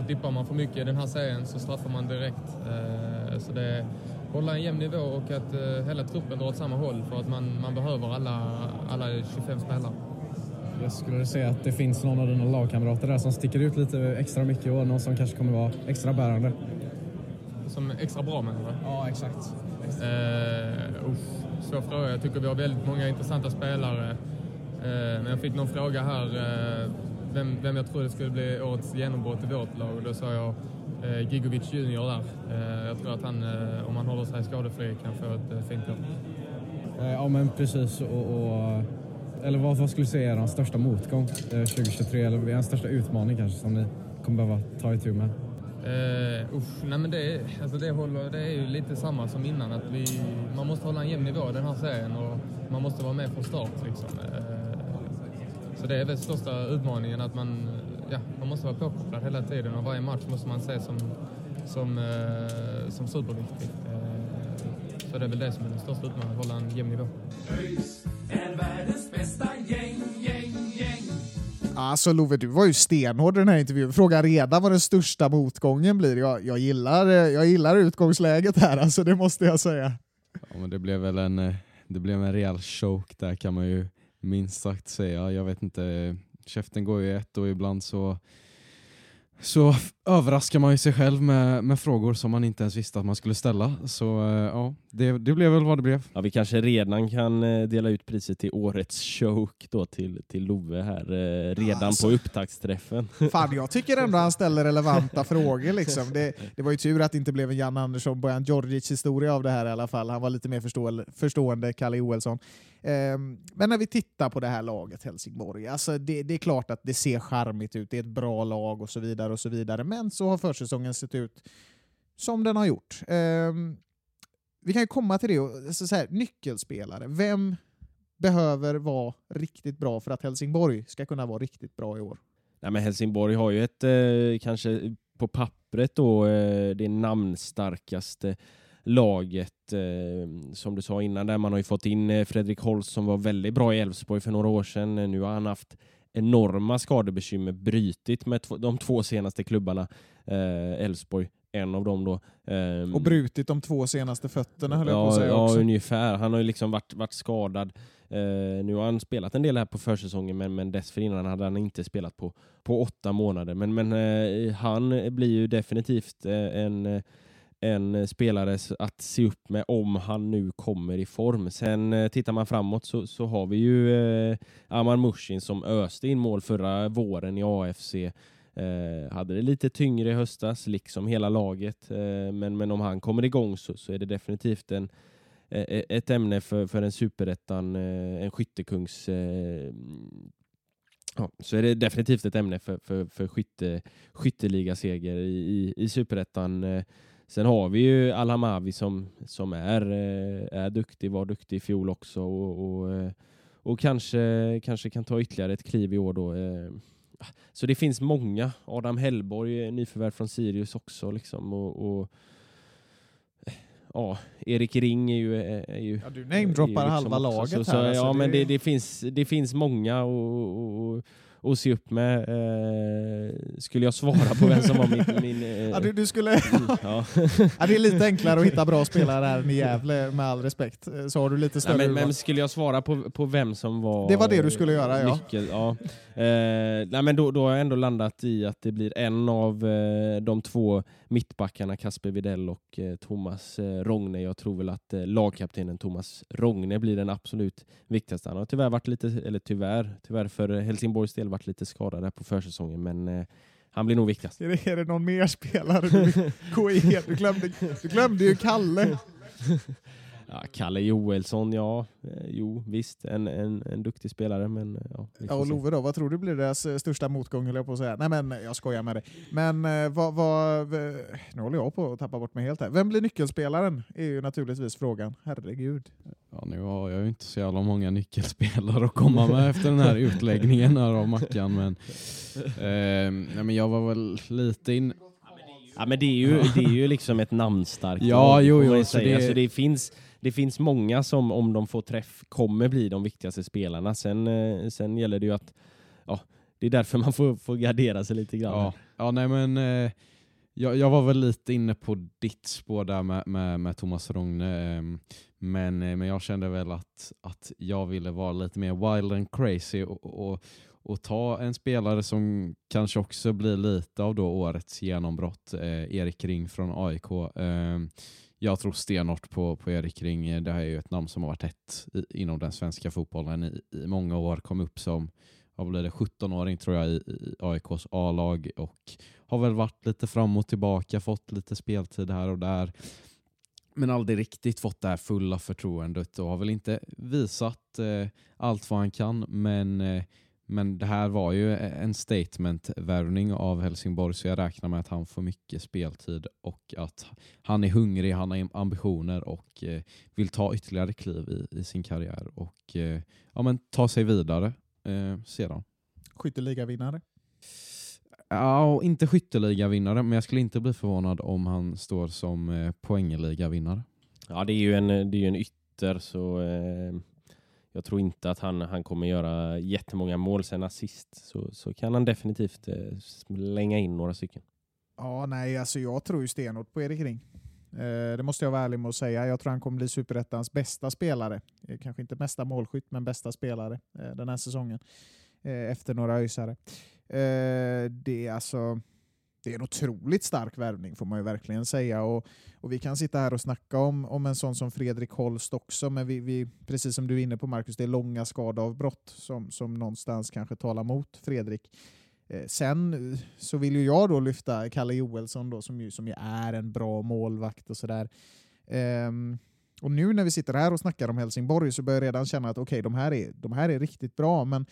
Och dippar man för mycket i den här serien så straffar man direkt. Eh, så det är hålla en jämn nivå och att eh, hela truppen drar åt samma håll för att man, man behöver alla, alla 25 spelare. Jag skulle säga att det finns någon av dina lagkamrater där som sticker ut lite extra mycket och någon som kanske kommer vara extra bärande. Som är extra bra menar du? Ja, exakt. Uh, svår fråga. Jag tycker vi har väldigt många intressanta spelare. Eh, men jag fick någon fråga här eh, vem, vem jag trodde skulle bli årets genombrott i vårt lag och då sa jag eh, Gigovic Junior där. Eh, jag tror att han, eh, om han håller sig skadefri, kan få ett eh, fint år. Eh, Ja, men precis. Och, och, eller vad, vad skulle du säga är er största motgång eh, 2023? Eller er största utmaning kanske som ni kommer behöva ta itu med? Uh, usch, nej men det, är- alltså det, håller, det är ju lite samma som innan. Att vi, man måste hålla en jämn nivå i den här serien och man måste vara med från start. Liksom. Eh, så det är väl största utmaningen att man, ja, man måste vara påkopplad hela tiden och varje match måste man se som, som, eh, som superviktig. Eh, så det är väl det som är den största utmaningen, att hålla en jämn nivå. Alltså Love, du var ju stenhård i den här intervjun. Fråga redan vad den största motgången blir. Jag, jag, gillar, eh, jag gillar utgångsläget här, alltså det måste jag säga. Ja, men det blev väl en, eh, det blev en rejäl choke där kan man ju minst sagt säga. Jag vet inte, käften går ju i ett och ibland så, så överraskar man ju sig själv med, med frågor som man inte ens visste att man skulle ställa. Så eh, ja, det, det blev väl vad det blev. Ja, vi kanske redan kan eh, dela ut priset till årets choke då till, till Love här eh, redan Alltså. på upptaktsträffen. [LAUGHS] Fan, jag tycker ändå han ställer relevanta frågor. Liksom. Det, det var ju tur att det inte blev en Jan Andersson, Bojan Djordjic historia av det här i alla fall. Han var lite mer förstå förstående, Kalle Joelsson. Ehm, men när vi tittar på det här laget, Helsingborg, alltså det, det är klart att det ser charmigt ut, det är ett bra lag och så vidare. och så vidare. Men så har försäsongen sett ut som den har gjort. Ehm, vi kan ju komma till det, och, så här, nyckelspelare. Vem behöver vara riktigt bra för att Helsingborg ska kunna vara riktigt bra i år? Nej, men Helsingborg har ju ett, eh, kanske på pappret då, eh, det namnstarkaste laget. Eh, som du sa innan, där man har ju fått in eh, Fredrik Holst som var väldigt bra i Elfsborg för några år sedan. Eh, Nu har han haft enorma skadebekymmer, brytit med de två senaste klubbarna. Elfsborg, en av dem då. Ehm, Och brutit de två senaste fötterna höll jag på att Ja, säga ja också. ungefär. Han har ju liksom varit, varit skadad. Eh, nu har han spelat en del här på försäsongen, men, men dessförinnan hade han inte spelat på, på åtta månader. Men, men eh, han blir ju definitivt eh, en, en eh, spelare att se upp med om han nu kommer i form. Sen eh, tittar man framåt så, så har vi ju eh, Amar Mushin som öste in mål förra våren i AFC. Eh, hade det lite tyngre i höstas, liksom hela laget. Eh, men, men om han kommer igång så, så är det definitivt en, eh, eh, ett ämne för, för en superettan, eh, en skyttekungs... Eh, ja, så är det definitivt ett ämne för, för, för skytte, skytteligaseger i, i, i superettan. Eh, Sen har vi ju Alhamavi som, som är, eh, är duktig, var duktig i fjol också och, och, eh, och kanske, kanske kan ta ytterligare ett kliv i år då. eh. Så det finns många. Adam Hellborg, är nyförvärv från Sirius också. Liksom, och, och, ja, Erik Ring är ju... Är, ju Ja, du namedroppar ju halva laget så, så, här, alltså, ja, det- men det, det, finns, det finns många och, och, och, och se upp med. Eh, skulle jag svara på vem som var min... min eh, Ja, du, du skulle... [LAUGHS] ja. [LAUGHS] ja, det är lite enklare att hitta bra spelare här i Gävle, med all respekt. Så har du lite större Nej, men, men skulle jag svara på, på vem som var Det var det du skulle göra, ja. nyckel, ja. Eh, nej, men då, då har jag ändå landat i att det blir en av eh, de två mittbackarna, Kasper Videll och eh, Thomas eh, Rogne. Jag tror väl att eh, lagkaptenen Thomas Rogne blir den absolut viktigaste. Han har tyvärr varit lite, eller tyvärr, tyvärr för Helsingborgs del varit lite skadad här på försäsongen, men eh, han blir nog viktigast. Är det, är det någon mer spelare du? Du glömde, du glömde ju Kalle. [LAUGHS] Ja, Kalle Joelsson, ja. Eh, jo, visst. En, en, en duktig spelare, men eh, ja. Ja, och. Love då, vad tror du blir deras eh, största motgång höll jag på att säga. Nej men jag skojar med dig. Men vad, vad, nu håller jag på att tappa bort mig helt här. Vem blir nyckelspelaren? är ju naturligtvis frågan. Herregud. Ja, nu har jag ju inte så jävla många nyckelspelare att komma med efter den här utläggningen här av Mackan. Men, [LAUGHS] eh, nej, men jag var väl lite in... Ja, men det är ju, det är ju liksom ett namnstarkt Ja, lag, jo, jo, ju så det- Så det, finns, det finns många som, om de får träff, kommer bli de viktigaste spelarna. Sen, eh, sen gäller det ju att... Ja, det är därför [LAUGHS] man får, får gardera sig lite grann. Ja, ja nej men eh, jag, jag var väl lite inne på ditt spår där med, med, med Thomas Rogne. Eh, men, eh, men jag kände väl att, att jag ville vara lite mer wild and crazy och, och, och ta en spelare som kanske också blir lite av då årets genombrott, eh, Erik Ring från AIK. Eh, jag tror stenhårt på, på Erik Ring. Det här är ju ett namn som har varit hett i, inom den svenska fotbollen i, i många år. Kom upp som vad blir det, 17-åring tror jag i, i AIKs A-lag och har väl varit lite fram och tillbaka, fått lite speltid här och där. Men aldrig riktigt fått det här fulla förtroendet och har väl inte visat eh, allt vad han kan. Men, eh, men det här var ju en statement-värvning av Helsingborg så jag räknar med att han får mycket speltid och att han är hungrig, han har ambitioner och eh, vill ta ytterligare kliv i, i sin karriär och eh, ja, men ta sig vidare eh, sedan. Skytteligavinnare. Ja, och inte skytteligavinnare, men jag skulle inte bli förvånad om han står som eh, poängligavinnare. Ja, det är ju en, det är ju en ytter, så eh, jag tror inte att han, han kommer göra jättemånga mål sen assist. Så, så kan han definitivt eh, slänga in några stycken. Ja, nej, alltså jag tror ju stenhårt på Erik Ring. Eh, det måste jag vara ärlig med att säga. Jag tror han kommer bli Superettans bästa spelare. Eh, kanske inte mesta målskytt, men bästa spelare eh, den här säsongen. Eh, efter några ösare. Eh, det är alltså det är en otroligt stark värvning får man ju verkligen säga. Och, och Vi kan sitta här och snacka om, om en sån som Fredrik Holst också, men vi, vi, precis som du är inne på Marcus, det är långa skadeavbrott som, som någonstans kanske talar mot Fredrik. Eh, sen så vill ju jag då lyfta Kalle Joelsson då, som, ju, som ju är en bra målvakt och sådär. Ehm, och nu när vi sitter här och snackar om Helsingborg så börjar jag redan känna att okej, de, här är, de här är riktigt bra, men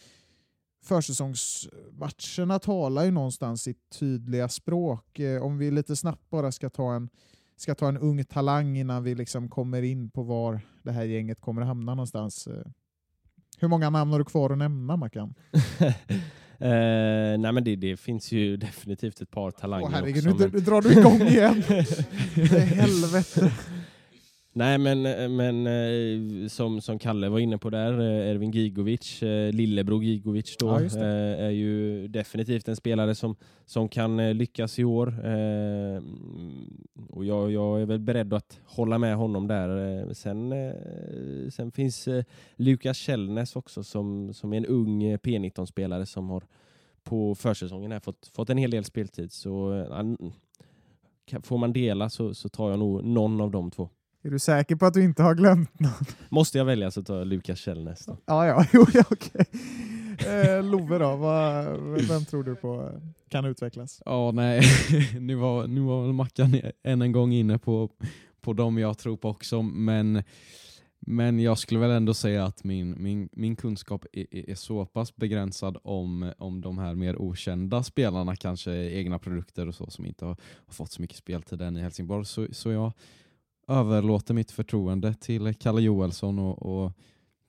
försäsongsmatcherna talar ju någonstans sitt tydliga språk. Eh, om vi lite snabbt bara ska ta en ska ta en ung talang innan vi liksom kommer in på var det här gänget kommer att hamna någonstans. Eh, Hur många namn har du kvar att nämna, Mackan? [LAUGHS] Eh, nej men det, det finns ju definitivt ett par talanger Åh, herregud, också. nu, nu drar du igång igen! [LAUGHS] Helvete! Nej men, men eh, som, som Kalle var inne på där, eh, Ervin Gigovic, eh, lillebror Gigovic då, Ja, eh, är ju definitivt en spelare som, som kan eh, lyckas i år. Eh, och jag, jag är väl beredd att hålla med honom där. Eh, sen, eh, sen finns eh, Lukas Källnäs också som, som är en ung eh, P19-spelare som har på försäsongen här fått, fått en hel del speltid. Så eh, får man dela så, så tar jag nog någon av de två. Är du säker på att du inte har glömt någon? Måste jag välja så tar jag Lukas Källnäs då. Ja, ja, [LAUGHS] jo, ja okej. Eh, Love då, vad, vem tror du på kan utvecklas? Ja, nej, [LAUGHS] nu var, nu var väl Mackan än en gång inne på, på dem jag tror på också, men, men jag skulle väl ändå säga att min, min, min kunskap är, är- är så pass begränsad om, om de här mer okända spelarna, kanske egna produkter och så, som inte har, har fått så mycket speltid än i Helsingborg, så, så jag överlåter mitt förtroende till Kalle Joelsson och, och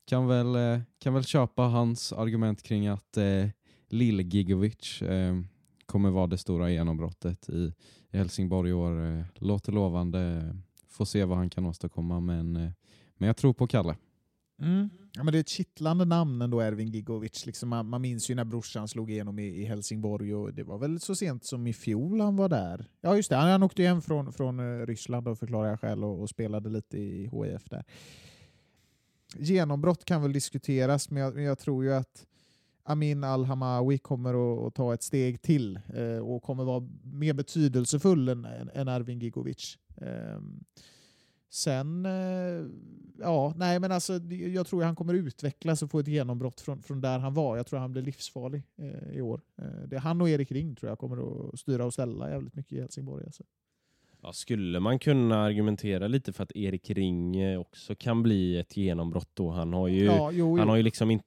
kan, väl, eh, kan väl köpa hans argument kring att eh, Lill-Gigovic eh, kommer vara det stora genombrottet i, i Helsingborg i år. Eh, låter lovande, får se vad han kan åstadkomma men, eh, men jag tror på Kalle. Mm. Ja, men det är ett kittlande namn ändå, Ervin Gigovic. Liksom man, man minns ju när brorsan slog igenom i, i Helsingborg och det var väl så sent som i fjol han var där. Ja just det, han, han åkte hem från, från eh, Ryssland och förklarar jag själv och, och spelade lite i HIF där. Genombrott kan väl diskuteras, men jag, men jag tror ju att Amin Al-Hamawi kommer att, att ta ett steg till eh, och kommer vara mer betydelsefull än, än, än Ervin Gigovic. Eh, Sen, eh, ja, nej men alltså jag tror han kommer utvecklas och få ett genombrott från, från där han var. Jag tror han blir livsfarlig eh, i år. Eh, det han och Erik Ring tror jag kommer att styra och ställa jävligt mycket i Helsingborg. Alltså. Ja, skulle man kunna argumentera lite för att Erik Ring eh, också kan bli ett genombrott då? Han har ju, Ja, jo, han jo. har ju liksom inte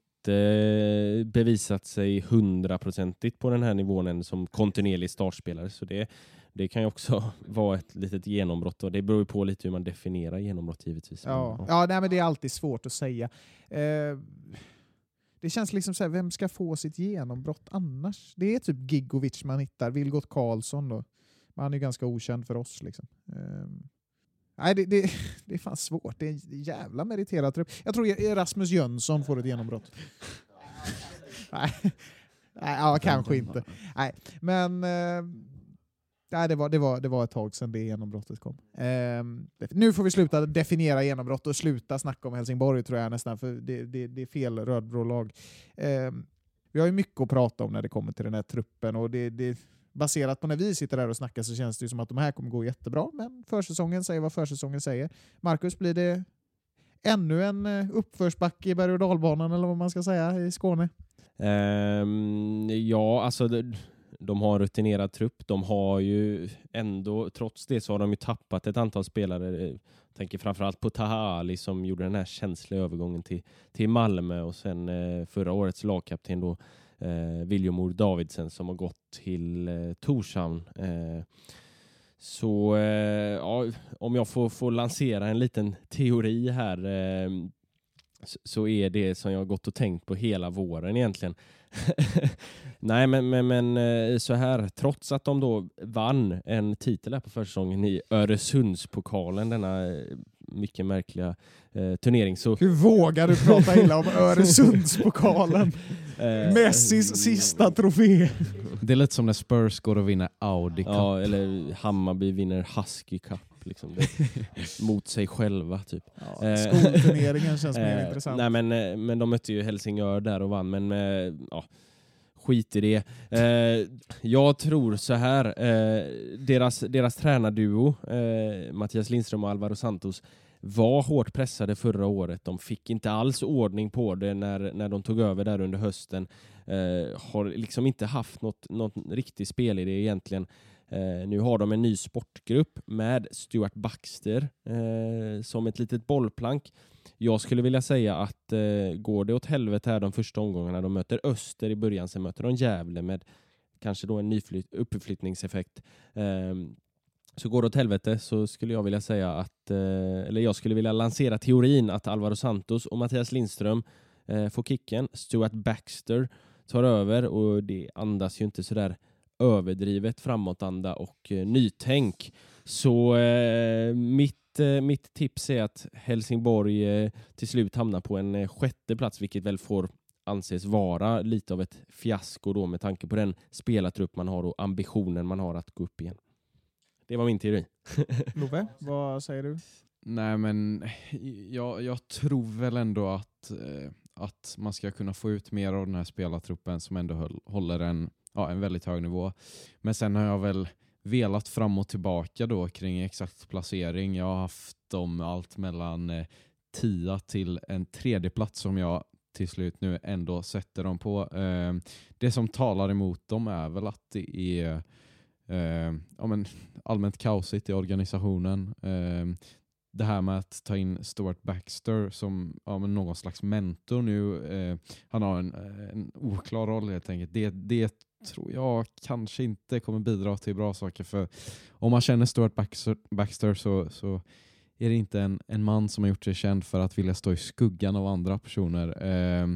bevisat sig hundraprocentigt på den här nivån än som kontinuerlig startspelare. Så det, det kan ju också [LAUGHS] vara ett litet genombrott och det beror ju på lite hur man definierar genombrott givetvis. Ja, Men, ja nej, men det är alltid svårt att säga. Eh, det känns liksom så här, vem ska få sitt genombrott annars? Det är typ Gigovic man hittar, Vilgot Karlsson då. Men han är ju ganska okänd för oss. Liksom. Eh, nej, det, det, [LAUGHS] det är fan svårt. Det är en jävla meriterad trupp. Jag tror Erasmus Jönsson får ett genombrott. [LAUGHS] nej ja, kanske inte. Nej, men eh, nej, det, var, det, var, det var ett tag sedan det genombrottet kom. Eh, nu får vi sluta definiera genombrott och sluta snacka om Helsingborg tror jag nästan, för det, det, det är fel rödblå lag. Eh, vi har ju mycket att prata om när det kommer till den här truppen och det, det, baserat på när vi sitter där och snackar så känns det ju som att de här kommer gå jättebra, men försäsongen säger vad försäsongen säger. Marcus, blir det ännu en eh, uppförsbacke i berg och dalbanan eller vad man ska säga i Skåne? Um, ja, alltså det, de har en rutinerad trupp. De har ju ändå, trots det så har de ju tappat ett antal spelare. Jag tänker framförallt på Taha Ali som gjorde den här känsliga övergången till, till Malmö och sen eh, förra årets lagkapten då eh, Viljomor Davidsen som har gått till eh, Torshavn. Eh, så eh, ja, om jag får, får lansera en liten teori här eh, så- så är det som jag har gått och tänkt på hela våren egentligen. [LAUGHS] Nej, men, men, men eh, så här, trots att de då vann en titel här på försäsongen i Öresundspokalen, denna eh, mycket märkliga eh, turnering. Så... Hur vågar du prata illa om [LAUGHS] Öresundspokalen? Eh, Messis sista trofé. Det är lite som när Spurs går och vinner Audi Cup. Ja, eller Hammarby vinner Husky Cup. Liksom. Det, [LAUGHS] mot sig själva typ. Ja, Eh, skolturneringen känns mer [LAUGHS] eh, intressant. Nej, men, eh, men de mötte ju Helsingör där och vann, men ja, skit i det. Jag tror så här, deras, deras tränarduo, Mattias Lindström och Alvaro Santos, var hårt pressade förra året. De fick inte alls ordning på det när, när de tog över där under hösten. Eh, har liksom inte haft något, något riktigt spelidé egentligen. Eh, nu har de en ny sportgrupp med Stuart Baxter eh, som ett litet bollplank. Jag skulle vilja säga att eh, går det åt helvete här de första omgångarna, de möter Öster i början, sen möter de Gävle med kanske då en nyflytt, uppflyttningseffekt. Ehm, så går det åt helvete så skulle jag vilja säga att, eh, eller jag skulle vilja lansera teorin att Alvaro Santos och Mattias Lindström eh, får kicken. Stuart Baxter tar över och det andas ju inte sådär överdrivet framåtanda och eh, nytänk. Så eh, mitt, eh, mitt tips är att Helsingborg eh, till slut hamnar på en eh, sjätte plats, vilket väl får anses vara lite av ett fiasko då med tanke på den spelartrupp man har och ambitionen man har att gå upp igen. Det var min teori. [LAUGHS] Love, vad säger du? Nej men jag, jag tror väl ändå att, eh, att man ska kunna få ut mer av den här spelartruppen som ändå höll, håller en, ja, en väldigt hög nivå. Men sen har jag väl velat fram och tillbaka då kring exakt placering. Jag har haft dem allt mellan eh, tia till en tredje plats som jag till slut nu ändå sätter dem på. Eh, det som talar emot dem är väl att det är eh, ja, men allmänt kaosigt i organisationen. Eh, det här med att ta in Stuart Baxter som ja, men någon slags mentor nu. Eh, han har en, en oklar roll helt enkelt. Det, det tror jag kanske inte kommer bidra till bra saker. För om man känner Stuart Baxter, Baxter så, så är det inte en, en man som har gjort sig känd för att vilja stå i skuggan av andra personer. Eh,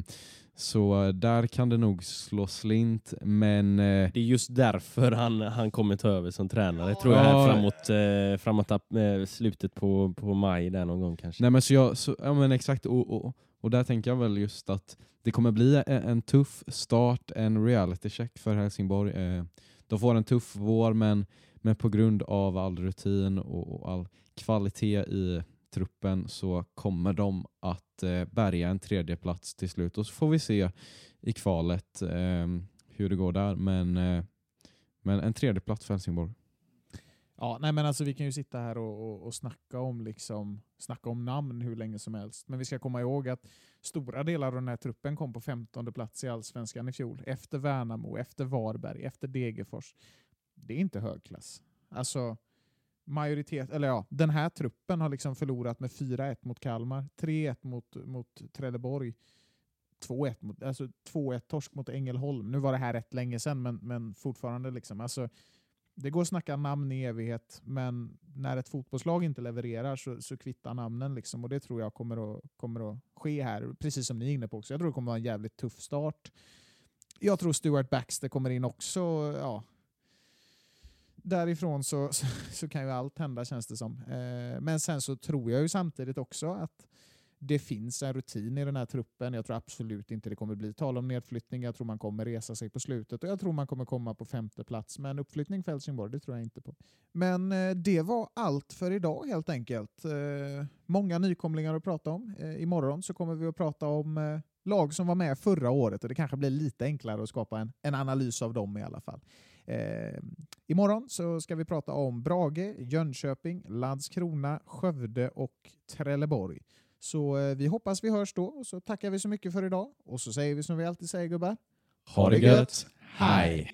så där kan det nog slå slint, men... Eh, Det är just därför han, han kommer ta över som tränare, tror jag, Ja. framåt, eh, framåt eh, slutet på, på maj där någon gång kanske. Nej men så jag, så, ja men exakt, och, och, och där tänker jag väl just att det kommer bli e, en, tuff start, en reality check för Helsingborg. Eh, de får en tuff vår men, men på grund av all rutin och, all kvalitet i truppen så kommer de att eh, bärga en tredje plats till slut och så får vi se i kvalet eh, hur det går där. Men, men en tredje plats för Helsingborg. Ja, nej men alltså vi kan ju sitta här och, och, och snacka, om liksom, snacka om namn hur länge som helst. Men vi ska komma ihåg att stora delar av den här truppen kom på 15 plats i Allsvenskan i fjol. Efter Värnamo, efter Varberg, efter Degerfors. Det är inte högklass. Alltså, majoritet, eller ja, den här truppen har liksom förlorat med 4-1 mot Kalmar, 3-1 mot, mot Trelleborg, 2-1 mot, alltså 2-1 torsk mot Ängelholm. Nu var det här rätt länge sedan, men, men fortfarande liksom. Alltså, det går att snacka namn i evighet, men när ett fotbollslag inte levererar så, så kvittar namnen. Liksom, och det tror jag kommer att, kommer att ske här, precis som ni är inne på också. Jag tror det kommer att vara en jävligt tuff start. Jag tror Stuart Baxter kommer in också. Ja, därifrån så, så, så, kan ju allt hända känns det som. Eh, men sen så tror jag ju samtidigt också att det finns en rutin i den här truppen. Jag tror absolut inte det kommer bli tal om nedflyttning. Jag tror man kommer resa sig på slutet och jag tror man kommer komma på femte plats. Men uppflyttning för Helsingborg, det tror jag inte på. Men eh, det var allt för idag helt enkelt. Eh, många nykomlingar att prata om. Eh, imorgon så kommer vi att prata om lag som var med förra året och det kanske blir lite enklare att skapa en, en analys av dem i alla fall. Eh, imorgon så ska vi prata om Brage, Jönköping, Landskrona, Skövde och Trelleborg. Så eh, vi hoppas vi hörs då och så tackar vi så mycket för idag och så säger vi som vi alltid säger gubbar. Ha det gött. Hej!